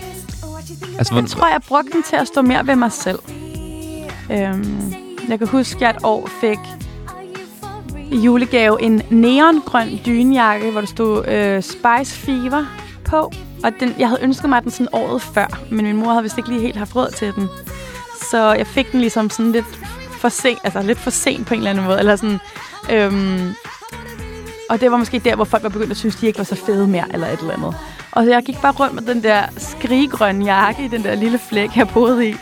Altså,
Jeg tror, jeg brugte den til at stå mere ved mig selv. Øhm, jeg kan huske, at jeg et år fik i julegave en neongrøn dynjakke, hvor der stod øh, Spice Fever på. Og den, jeg havde ønsket mig den sådan året før, men min mor havde vist ikke lige helt haft råd til den. Så jeg fik den ligesom sådan lidt for sent, altså lidt for sent på en eller anden måde. Eller sådan, øhm, og det var måske der, hvor folk var begyndt at synes, de ikke var så fede mere, eller et eller andet. Og jeg gik bare rundt med den der skriggrønne jakke i den der lille flæk, jeg boede i.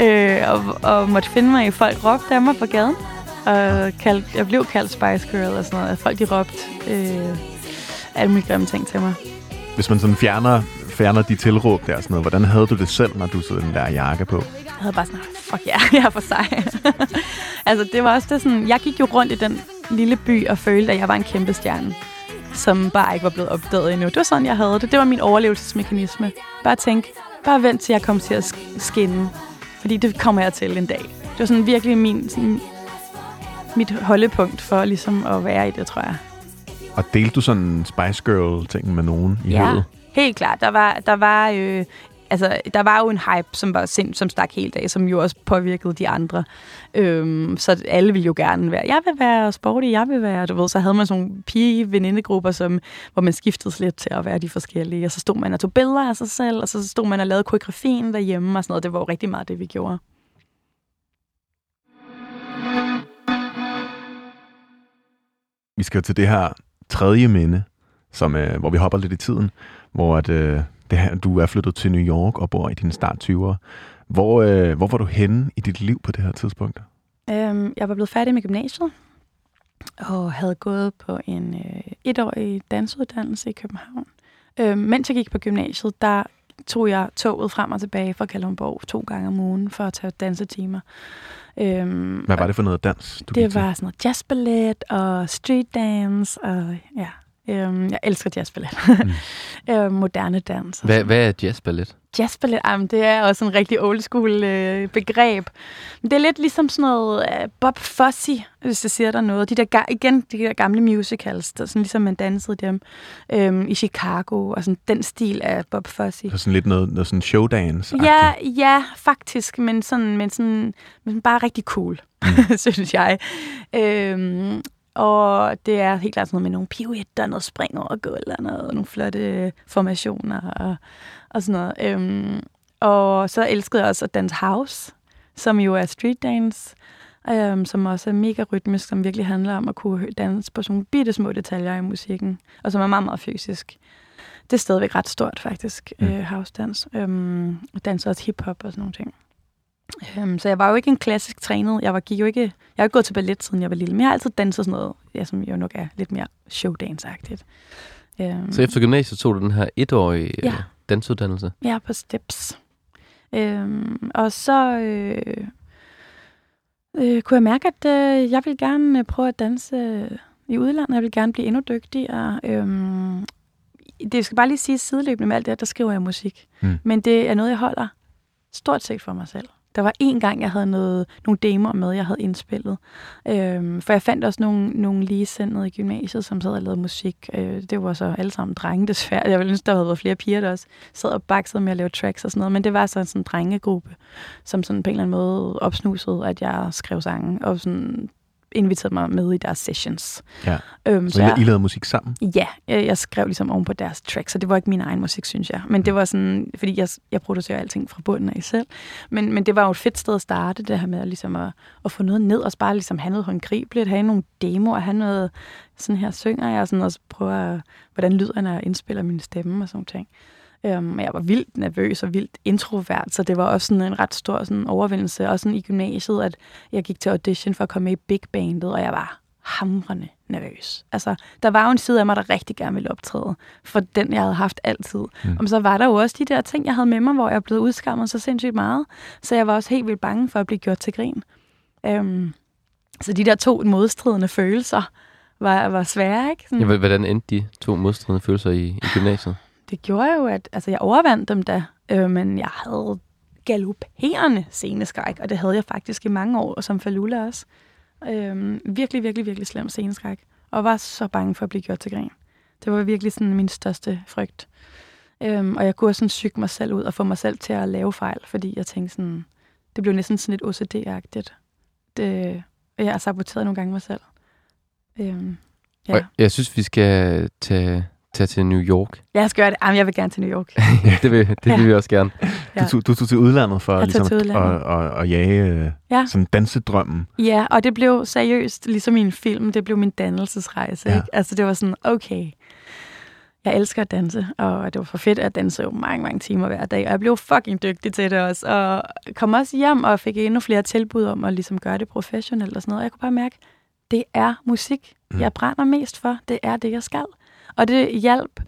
Øh, og, og måtte finde mig i, folk råbte af mig på gaden. Og kald, jeg blev kaldt Spice Girl og sådan noget. Folk de råbte øh, alle mulige grimme ting til mig.
Hvis man sådan fjerner, fjerner de tilråb der, sådan noget, hvordan havde du det selv, når du så den der jakke på?
Jeg havde bare sådan, fuck ja, [laughs] jeg er for sej. [laughs] altså, det var også det sådan, jeg gik jo rundt i den lille by og følte, at jeg var en kæmpe stjerne, som bare ikke var blevet opdaget endnu. Det var sådan, jeg havde det. Det var min overlevelsesmekanisme. Bare tænk, bare vent til jeg kommer til at skinne. Fordi det kommer jeg til en dag. Det var sådan virkelig min, sådan, mit holdepunkt for ligesom at være i det, tror jeg.
Og delte du sådan Spice Girl-ting med nogen i
Ja,
høvet?
helt klart. Der var, der var, øh, altså, der var jo en hype, som var sind, som stak helt af, som jo også påvirkede de andre. Øhm, så alle ville jo gerne være, jeg vil være sporty, jeg vil være, du ved, så havde man sådan nogle pige-venindegrupper, som, hvor man skiftede lidt til at være de forskellige, og så stod man og tog billeder af sig selv, og så stod man og lavede koreografien derhjemme og sådan noget. Det var jo rigtig meget det, vi gjorde.
Vi skal jo til det her tredje minde, som, øh, hvor vi hopper lidt i tiden, hvor at, øh, det her, du er flyttet til New York og bor i dine start 20'ere. Hvor, øh, hvor var du henne i dit liv på det her tidspunkt?
Øhm, jeg var blevet færdig med gymnasiet, og havde gået på en øh, etårig dansuddannelse i København. Øhm, mens jeg gik på gymnasiet, der tog jeg toget frem og tilbage fra Kalundborg to gange om ugen for at tage dansetimer.
Øhm, Hvad var det for noget dans,
du Det var sådan noget jazzballet og street dance, og ja, øhm, jeg elsker jazzballet. Mm. [laughs] øhm, moderne dans.
Hvad, hvad er jazzballet?
Jazzballet, jamen, det er også en rigtig old school øh, begreb. Men det er lidt ligesom sådan noget uh, Bob Fosse, hvis jeg siger der noget. De der, igen, de der gamle musicals, der, sådan ligesom man dansede dem øhm, i Chicago, og sådan den stil af Bob Fosse.
Så sådan lidt noget, noget sådan showdance -agtigt.
Ja, ja, faktisk, men sådan, men sådan, men bare rigtig cool, mm. [laughs] synes jeg. Øhm, og det er helt klart sådan noget med nogle pirouetter, noget spring over gulv og noget, nogle flotte formationer og, og sådan noget. Øhm, og så elskede jeg også at danse house, som jo er street dance, øhm, som også er mega rytmisk, som virkelig handler om at kunne danse på sådan nogle bitte små detaljer i musikken, og som er meget, meget fysisk. Det er stadigvæk ret stort, faktisk, mm. øh, house-dans. Øhm, og danser også hip-hop og sådan nogle ting. Øhm, så jeg var jo ikke en klassisk trænet. Jeg var, gik jo ikke, jeg har ikke gået til ballet, siden jeg var lille. Men jeg har altid danset sådan noget, ja, som jo nok er lidt mere showdance-agtigt.
Øhm, så efter gymnasiet tog du den her etårige ja. øh, dansuddannelse?
Ja, på Steps. Øhm, og så øh, øh, kunne jeg mærke, at øh, jeg vil gerne øh, prøve at danse i udlandet. Jeg vil gerne blive endnu dygtigere. Øhm, det skal bare lige sige sideløbende med alt det, der skriver jeg musik. Mm. Men det er noget, jeg holder stort set for mig selv. Der var en gang, jeg havde noget, nogle demoer med, jeg havde indspillet. Øhm, for jeg fandt også nogle, nogle ligesendede i gymnasiet, som sad og lavede musik. Øh, det var så alle sammen drenge, [laughs] desværre. Jeg ville ønske, der havde været flere piger, der også sad og baksede med at lave tracks og sådan noget. Men det var så sådan en drengegruppe, som sådan på en eller anden måde opsnusede, at jeg skrev sange. Og sådan inviteret mig med i deres sessions.
Ja. Øhm, så, så jeg, I lavede musik sammen?
Ja, jeg, jeg skrev ligesom oven på deres tracks, så det var ikke min egen musik, synes jeg. Men det mm. var sådan, fordi jeg, jeg producerer alting fra bunden af selv. Men, men det var jo et fedt sted at starte, det her med ligesom at, at få noget ned, og bare ligesom have noget håndgribeligt, have nogle demoer, have noget, sådan her synger jeg, og sådan også prøve at, hvordan lyder når jeg indspiller min stemme og sådan ting. Um, jeg var vildt nervøs og vildt introvert, så det var også sådan en ret stor sådan overvindelse. Også sådan i gymnasiet, at jeg gik til audition for at komme med i Big Bandet, og jeg var hamrende nervøs. Altså, der var jo en side af mig, der rigtig gerne ville optræde, for den, jeg havde haft altid. Mm. Og så var der jo også de der ting, jeg havde med mig, hvor jeg blev udskammet så sindssygt meget. Så jeg var også helt vildt bange for at blive gjort til grin. Um, så de der to modstridende følelser var, var svære, ikke?
Sådan. Ja, hvordan endte de to modstridende følelser i, i gymnasiet?
Det gjorde jo, at altså, jeg overvandt dem da, øh, men jeg havde galopperende sceneskræk, og det havde jeg faktisk i mange år, og som Falula også. Øh, virkelig, virkelig, virkelig slem sceneskræk, og var så bange for at blive gjort til grin. Det var virkelig sådan min største frygt. Øhm, og jeg kunne også sådan syge mig selv ud og få mig selv til at lave fejl, fordi jeg tænkte sådan, det blev næsten sådan lidt OCD-agtigt. Det, jeg har saboteret nogle gange mig selv.
Øhm, ja. jeg synes, vi skal tage tage til New York? [laughs]
Jeg skal gøre det. Jamen, jeg vil gerne til New York. [laughs]
ja, det vil, det vil vi også gerne.
Ja. Du, du tog til udlandet for ligesom til udlandet. At, at, at jage øh, ja. sådan dansedrømmen.
Ja, og det blev seriøst, ligesom i en film, det blev min dannelsesrejse. Ja. Ikke? Altså, det var sådan, okay, jeg elsker at danse, og det var for fedt at danse jo mange, mange timer hver dag, og jeg blev fucking dygtig til det også, og kom også hjem og fik endnu flere tilbud om at ligesom gøre det professionelt og sådan noget, og jeg kunne bare mærke, det er musik, mm. jeg brænder mest for, det er det, jeg skal. Og det hjalp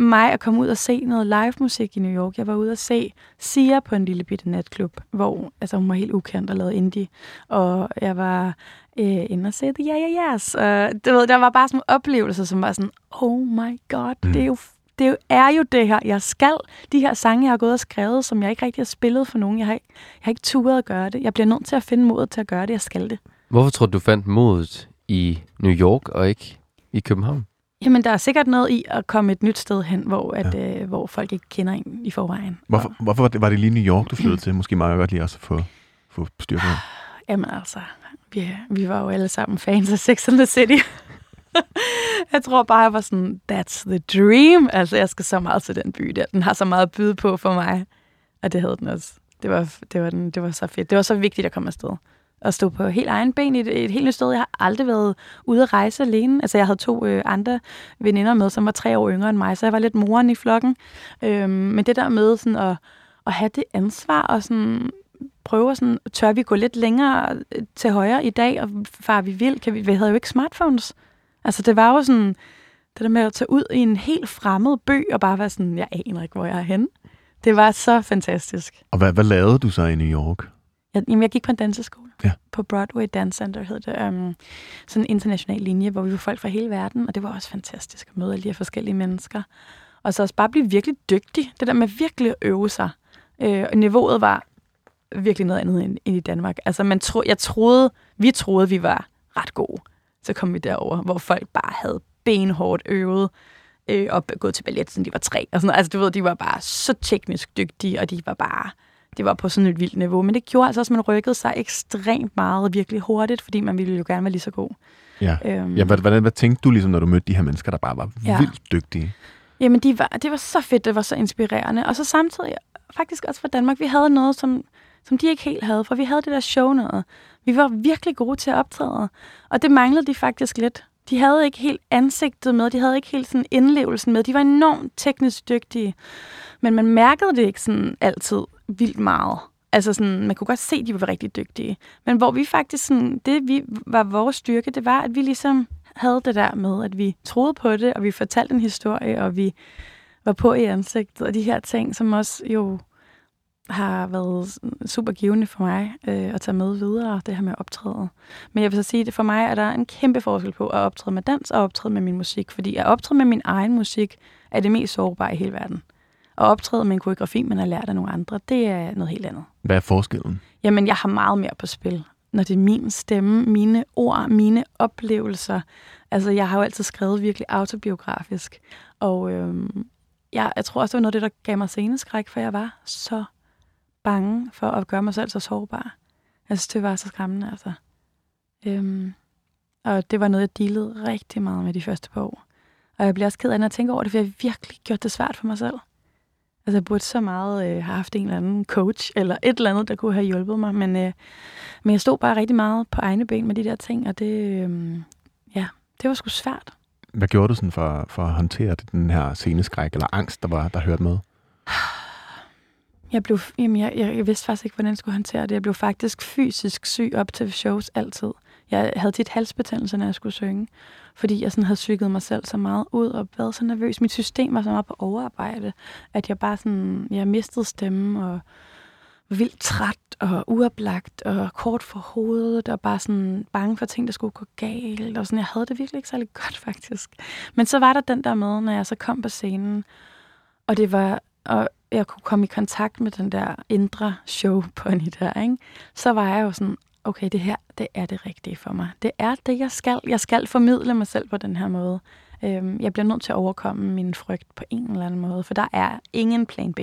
mig at komme ud og se noget live musik i New York. Jeg var ude og se Sia på en lille bitte natklub, hvor altså, hun var helt ukendt og lavede indie. Og jeg var øh, inde og se The Yeah Yeah Yes. Og du ved, der var bare sådan oplevelser, som var sådan, oh my god, mm. det er jo det er jo det her, jeg skal. De her sange, jeg har gået og skrevet, som jeg ikke rigtig har spillet for nogen. Jeg har ikke, jeg har ikke turet at gøre det. Jeg bliver nødt til at finde modet til at gøre det. Jeg skal det.
Hvorfor tror du, du fandt modet i New York og ikke i København?
Jamen, der er sikkert noget i at komme et nyt sted hen, hvor, at, ja. øh, hvor folk ikke kender en i forvejen.
Hvorfor, og... hvorfor var, det, var det lige New York, du flyttede [clears throat] til? Måske meget godt lige også at få, få styr på.
Jamen altså, vi, vi var jo alle sammen fans af Sex and the City. [laughs] jeg tror bare, jeg var sådan, that's the dream. Altså, jeg skal så meget til den by der. Den har så meget at byde på for mig. Og det havde den også. Det var, det var, den, det var så fedt. Det var så vigtigt at komme afsted. At stå på helt egen ben i et, et helt nyt sted. Jeg har aldrig været ude at rejse alene. Altså, jeg havde to øh, andre veninder med, som var tre år yngre end mig, så jeg var lidt moren i flokken. Øhm, men det der med sådan at, at have det ansvar og sådan prøve sådan, tør vi gå lidt længere øh, til højre i dag, og far vi vil, kan vi, vi havde jo ikke smartphones. Altså, det var jo sådan, det der med at tage ud i en helt fremmed by, og bare være sådan, jeg aner ikke, hvor jeg er henne. Det var så fantastisk.
Og hvad, hvad lavede du så i New York?
Jeg, jamen, jeg gik på en danseskole.
Ja.
På Broadway Dance Center hed det. Um, sådan en international linje, hvor vi var folk fra hele verden, og det var også fantastisk at møde alle de her forskellige mennesker. Og så også bare blive virkelig dygtig. Det der med virkelig at øve sig. Øh, og niveauet var virkelig noget andet end, end i Danmark. Altså, man tro, jeg troede, vi troede, vi var ret gode. Så kom vi derover, hvor folk bare havde benhårdt øvet øh, og gået til ballet, siden de var tre. Og sådan noget. Altså, du ved, de var bare så teknisk dygtige, og de var bare det var på sådan et vildt niveau. Men det gjorde altså også, at man rykkede sig ekstremt meget virkelig hurtigt, fordi man ville jo gerne være lige så god.
Ja. Øhm, ja hvad, hvad, hvad tænkte du, ligesom, når du mødte de her mennesker, der bare var ja. vildt dygtige?
Jamen, de var, det var så fedt, det var så inspirerende. Og så samtidig, faktisk også for Danmark, vi havde noget, som, som de ikke helt havde, for vi havde det der show noget. Vi var virkelig gode til at optræde, og det manglede de faktisk lidt. De havde ikke helt ansigtet med, de havde ikke helt sådan indlevelsen med. De var enormt teknisk dygtige, men man mærkede det ikke sådan altid vildt meget. Altså sådan, man kunne godt se, at de var rigtig dygtige. Men hvor vi faktisk sådan, det vi var vores styrke, det var, at vi ligesom havde det der med, at vi troede på det, og vi fortalte en historie, og vi var på i ansigtet, og de her ting, som også jo har været super givende for mig øh, at tage med videre, det her med at optræde. Men jeg vil så sige, at for mig er der en kæmpe forskel på at optræde med dans og optræde med min musik, fordi at optræde med min egen musik er det mest sårbare i hele verden. At optræde med en koreografi, man har lært af nogle andre, det er noget helt andet.
Hvad er forskellen?
Jamen, jeg har meget mere på spil. Når det er min stemme, mine ord, mine oplevelser. Altså, jeg har jo altid skrevet virkelig autobiografisk. Og øhm, jeg, jeg tror også, det var noget af det, der gav mig sceneskræk, for jeg var så bange for at gøre mig selv så sårbar. Jeg synes, det var så skræmmende, altså. Øhm, og det var noget, jeg dealede rigtig meget med de første par år. Og jeg bliver også ked af, jeg tænker over det, for jeg har virkelig gjort det svært for mig selv. Altså, jeg burde så meget øh, have haft en eller anden coach, eller et eller andet, der kunne have hjulpet mig. Men, øh, men jeg stod bare rigtig meget på egne ben med de der ting, og det, øh, ja, det var sgu svært.
Hvad gjorde du sådan for, for at håndtere den her sceneskræk, eller angst, der, var, der hørte med?
Jeg, blev, jamen jeg, jeg, jeg vidste faktisk ikke, hvordan jeg skulle håndtere det. Jeg blev faktisk fysisk syg op til shows altid. Jeg havde tit halsbetændelse, når jeg skulle synge, fordi jeg sådan havde psyket mig selv så meget ud og været så nervøs. Mit system var så meget på overarbejde, at jeg bare sådan, jeg mistede stemme og var vildt træt og uoplagt og kort for hovedet og bare sådan bange for ting, der skulle gå galt. Og sådan, jeg havde det virkelig ikke særlig [laughs] godt, faktisk. Men så var der den der med, når jeg så kom på scenen, og det var, og jeg kunne komme i kontakt med den der indre show pony der, ikke? så var jeg jo sådan, okay, det her, det er det rigtige for mig. Det er det, jeg skal. Jeg skal formidle mig selv på den her måde. Øhm, jeg bliver nødt til at overkomme min frygt på en eller anden måde, for der er ingen plan B.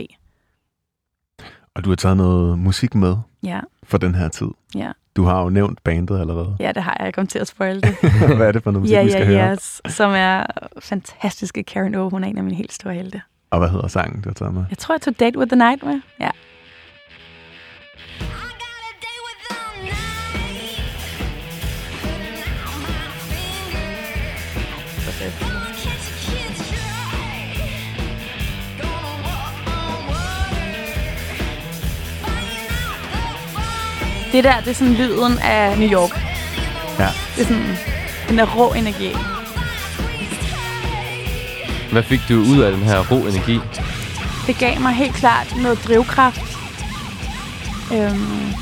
Og du har taget noget musik med
ja.
for den her tid.
Ja.
Du har jo nævnt bandet allerede.
Ja, det har jeg. Jeg kom til at spoil det. [laughs]
Hvad er det for noget musik,
ja,
vi skal
ja,
høre?
Yes, som er fantastiske. Karen O, hun er en af mine helt store helte.
Og hvad hedder sangen, du har taget med?
Jeg tror, jeg tog Date with the Night med. Ja. Det der, det er sådan lyden af New York.
Ja.
Det er sådan den der rå energi.
Hvad fik du ud af den her ro energi?
Det gav mig helt klart noget drivkraft. Øhm,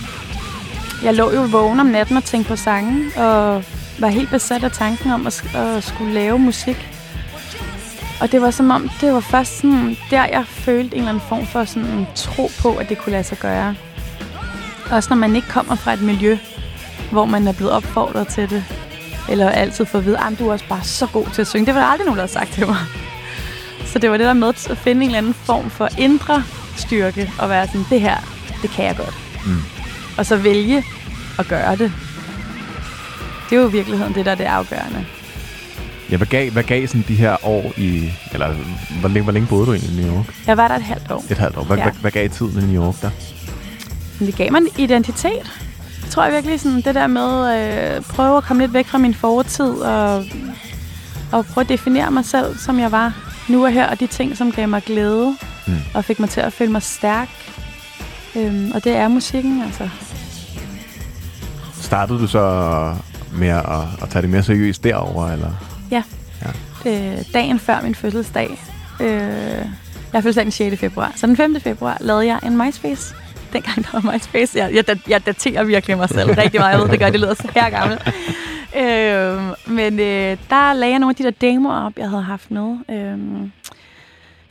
jeg lå jo vågen om natten og tænkte på sange, og var helt besat af tanken om at, at skulle lave musik. Og det var som om, det var først sådan, der jeg følte en eller anden form for sådan en tro på, at det kunne lade sig gøre. Også når man ikke kommer fra et miljø, hvor man er blevet opfordret til det, eller altid får at vide, at du er også bare så god til at synge. Det var der aldrig nogen, der havde sagt til mig. Så det var det der med at finde en eller anden form for indre styrke, og være sådan, det her, det kan jeg godt.
Mm.
Og så vælge at gøre det. Det er jo i virkeligheden det, der er det afgørende.
Ja, hvad gav, hvad gav sådan de her år i... Eller hvor længe, hvor længe boede du egentlig i New York?
Jeg var der et halvt år.
Et halvt år. Hvad,
Ja.
ja. hvad, hvad gav tiden i New York der?
Men det gav mig en identitet. Jeg tror jeg virkelig sådan, det der med at øh, prøve at komme lidt væk fra min fortid og, og prøve at definere mig selv, som jeg var nu og her, og de ting, som gav mig glæde mm. og fik mig til at føle mig stærk. Øhm, og det er musikken, altså.
Startede du så med at, at tage det mere seriøst derover eller?
Ja. ja. Det, dagen før min fødselsdag. Øh, jeg fødselsdag den 6. februar. Så den 5. februar lavede jeg en MySpace dengang der var MySpace. Jeg, jeg, jeg daterer virkelig mig selv rigtig meget. Jeg ved, det gør, det lyder så her gammel. Øh, men øh, der lagde jeg nogle af de der demoer op, jeg havde haft med. Øh,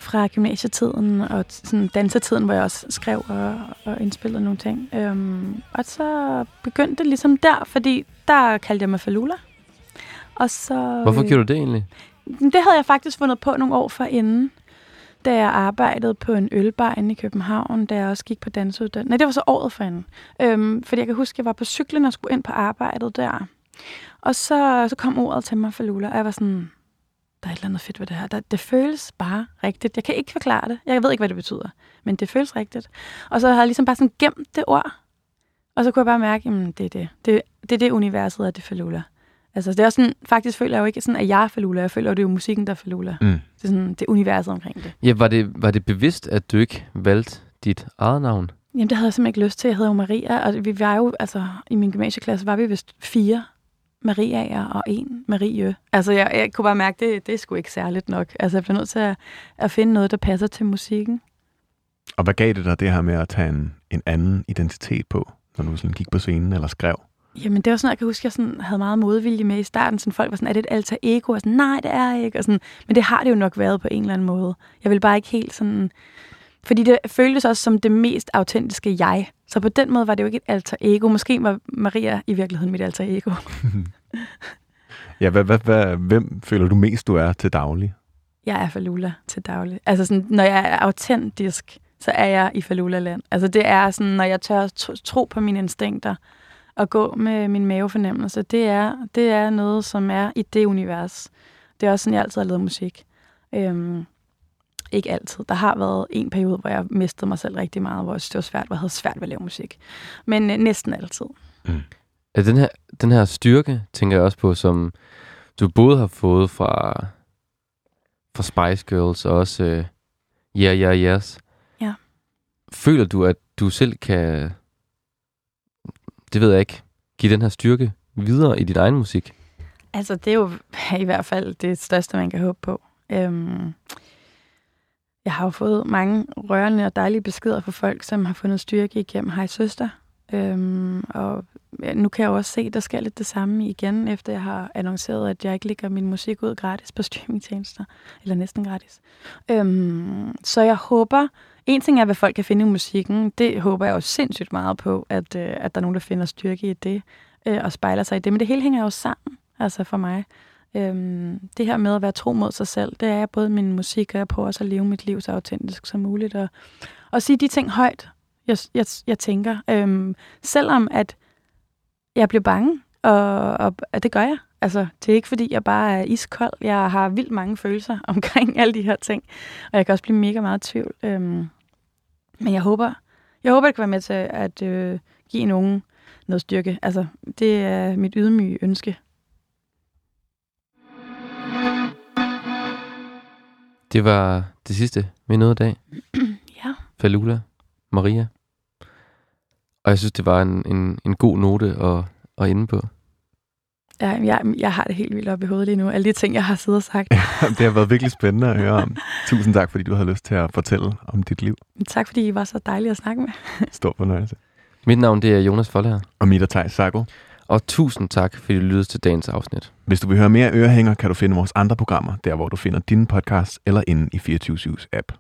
fra gymnasietiden og sådan dansetiden, hvor jeg også skrev og, og indspillede nogle ting. Øhm, og så begyndte det ligesom der, fordi der kaldte jeg mig Falula. Og så,
Hvorfor gjorde du det egentlig?
Det havde jeg faktisk fundet på nogle år forinden da jeg arbejdede på en ølbar inde i København, da jeg også gik på dansuddannelse. Nej, det var så året forinden. Øhm, fordi jeg kan huske, at jeg var på cyklen og skulle ind på arbejdet der. Og så, så kom ordet til mig for Lula, og jeg var sådan, der er et eller andet fedt ved det her. Der, det føles bare rigtigt. Jeg kan ikke forklare det. Jeg ved ikke, hvad det betyder, men det føles rigtigt. Og så havde jeg ligesom bare sådan gemt det ord, og så kunne jeg bare mærke, at det er det. det. Det er det universet er, det Falula. Altså, det er også sådan, faktisk føler jeg jo ikke sådan, at jeg er Falula. Jeg føler, at det er jo musikken, der er Falula. Mm. Det er sådan, det er universet omkring det.
Ja, var det, var det bevidst, at du ikke valgte dit eget navn?
Jamen, det havde jeg simpelthen ikke lyst til. Jeg hedder jo Maria, og vi var jo, altså, i min gymnasieklasse var vi vist fire Mariaer og en Marie. Altså, jeg, jeg kunne bare mærke, det, det er sgu ikke særligt nok. Altså, jeg bliver nødt til at, at finde noget, der passer til musikken.
Og hvad gav det dig det her med at tage en, en anden identitet på, når du sådan gik på scenen eller skrev?
Jamen, det var sådan, jeg kan huske, jeg sådan havde meget modvilje med i starten. Sådan, folk var sådan, er det et alter ego? Og sådan, nej, det er ikke. Og sådan, men det har det jo nok været på en eller anden måde. Jeg vil bare ikke helt sådan... Fordi det føltes også som det mest autentiske jeg. Så på den måde var det jo ikke et alter ego. Måske var Maria i virkeligheden mit alter ego. [laughs] [laughs]
ja, hvad, hvad, hvad, hvem føler du mest, du er til daglig?
Jeg er Falula til daglig. Altså sådan, når jeg er autentisk, så er jeg i Falula-land. Altså det er sådan, når jeg tør tro på mine instinkter, at gå med min mavefornemmelse, det er, det er noget, som er i det univers. Det er også sådan, jeg altid har lavet musik. Øhm, ikke altid. Der har været en periode, hvor jeg mistede mig selv rigtig meget, hvor det var svært, hvor jeg havde svært ved at lave musik. Men øh, næsten altid. Mm.
Den her, den her styrke, tænker jeg også på, som du både har fået fra, fra Spice Girls og også uh, Yeah, Yeah, Yes.
Ja.
Føler du, at du selv kan det ved jeg ikke, give den her styrke videre i din egen musik?
Altså, det er jo [laughs] i hvert fald det største, man kan håbe på. Øhm, jeg har jo fået mange rørende og dejlige beskeder fra folk, som har fundet styrke igennem Hej Søster. Øhm, og nu kan jeg også se, at der sker lidt det samme igen, efter jeg har annonceret, at jeg ikke lægger min musik ud gratis på [laughs] streamingtjenester, eller næsten gratis. Øhm, så jeg håber, en ting er, hvad folk kan finde i musikken. Det håber jeg jo sindssygt meget på, at, øh, at der er nogen, der finder styrke i det, øh, og spejler sig i det. Men det hele hænger jo sammen, altså for mig. Øhm, det her med at være tro mod sig selv, det er både min musik, og jeg prøver også at leve mit liv så autentisk som muligt, og, og sige de ting højt, jeg, jeg, jeg tænker. Øhm, selvom at jeg bliver bange, og, og, og det gør jeg. Altså, det er ikke fordi, jeg bare er iskold. Jeg har vildt mange følelser [laughs] omkring alle de her ting. Og jeg kan også blive mega meget i tvivl. Øhm, men jeg håber, jeg håber, det kan være med til at øh, give nogen noget styrke. Altså, det er mit ydmyge ønske.
Det var det sidste, vi nåede i dag. [clears throat]
ja.
Falula, Maria. Og jeg synes, det var en, en, en god note at, at inde på.
Ja, jeg, jeg har det helt vildt op i hovedet lige nu. Alle de ting, jeg har siddet og sagt.
Ja, det har været virkelig spændende at høre om. [laughs] Tusind tak, fordi du havde lyst til at fortælle om dit liv.
Tak, fordi I var så dejlige at snakke med. [laughs]
Stor fornøjelse.
Mit navn det er Jonas Folher.
Og mit er Thijs Sago.
Og tusind tak, fordi du lyttede til dagens afsnit.
Hvis du vil høre mere ørehænger, kan du finde vores andre programmer, der hvor du finder dine podcasts eller inde i 24 app.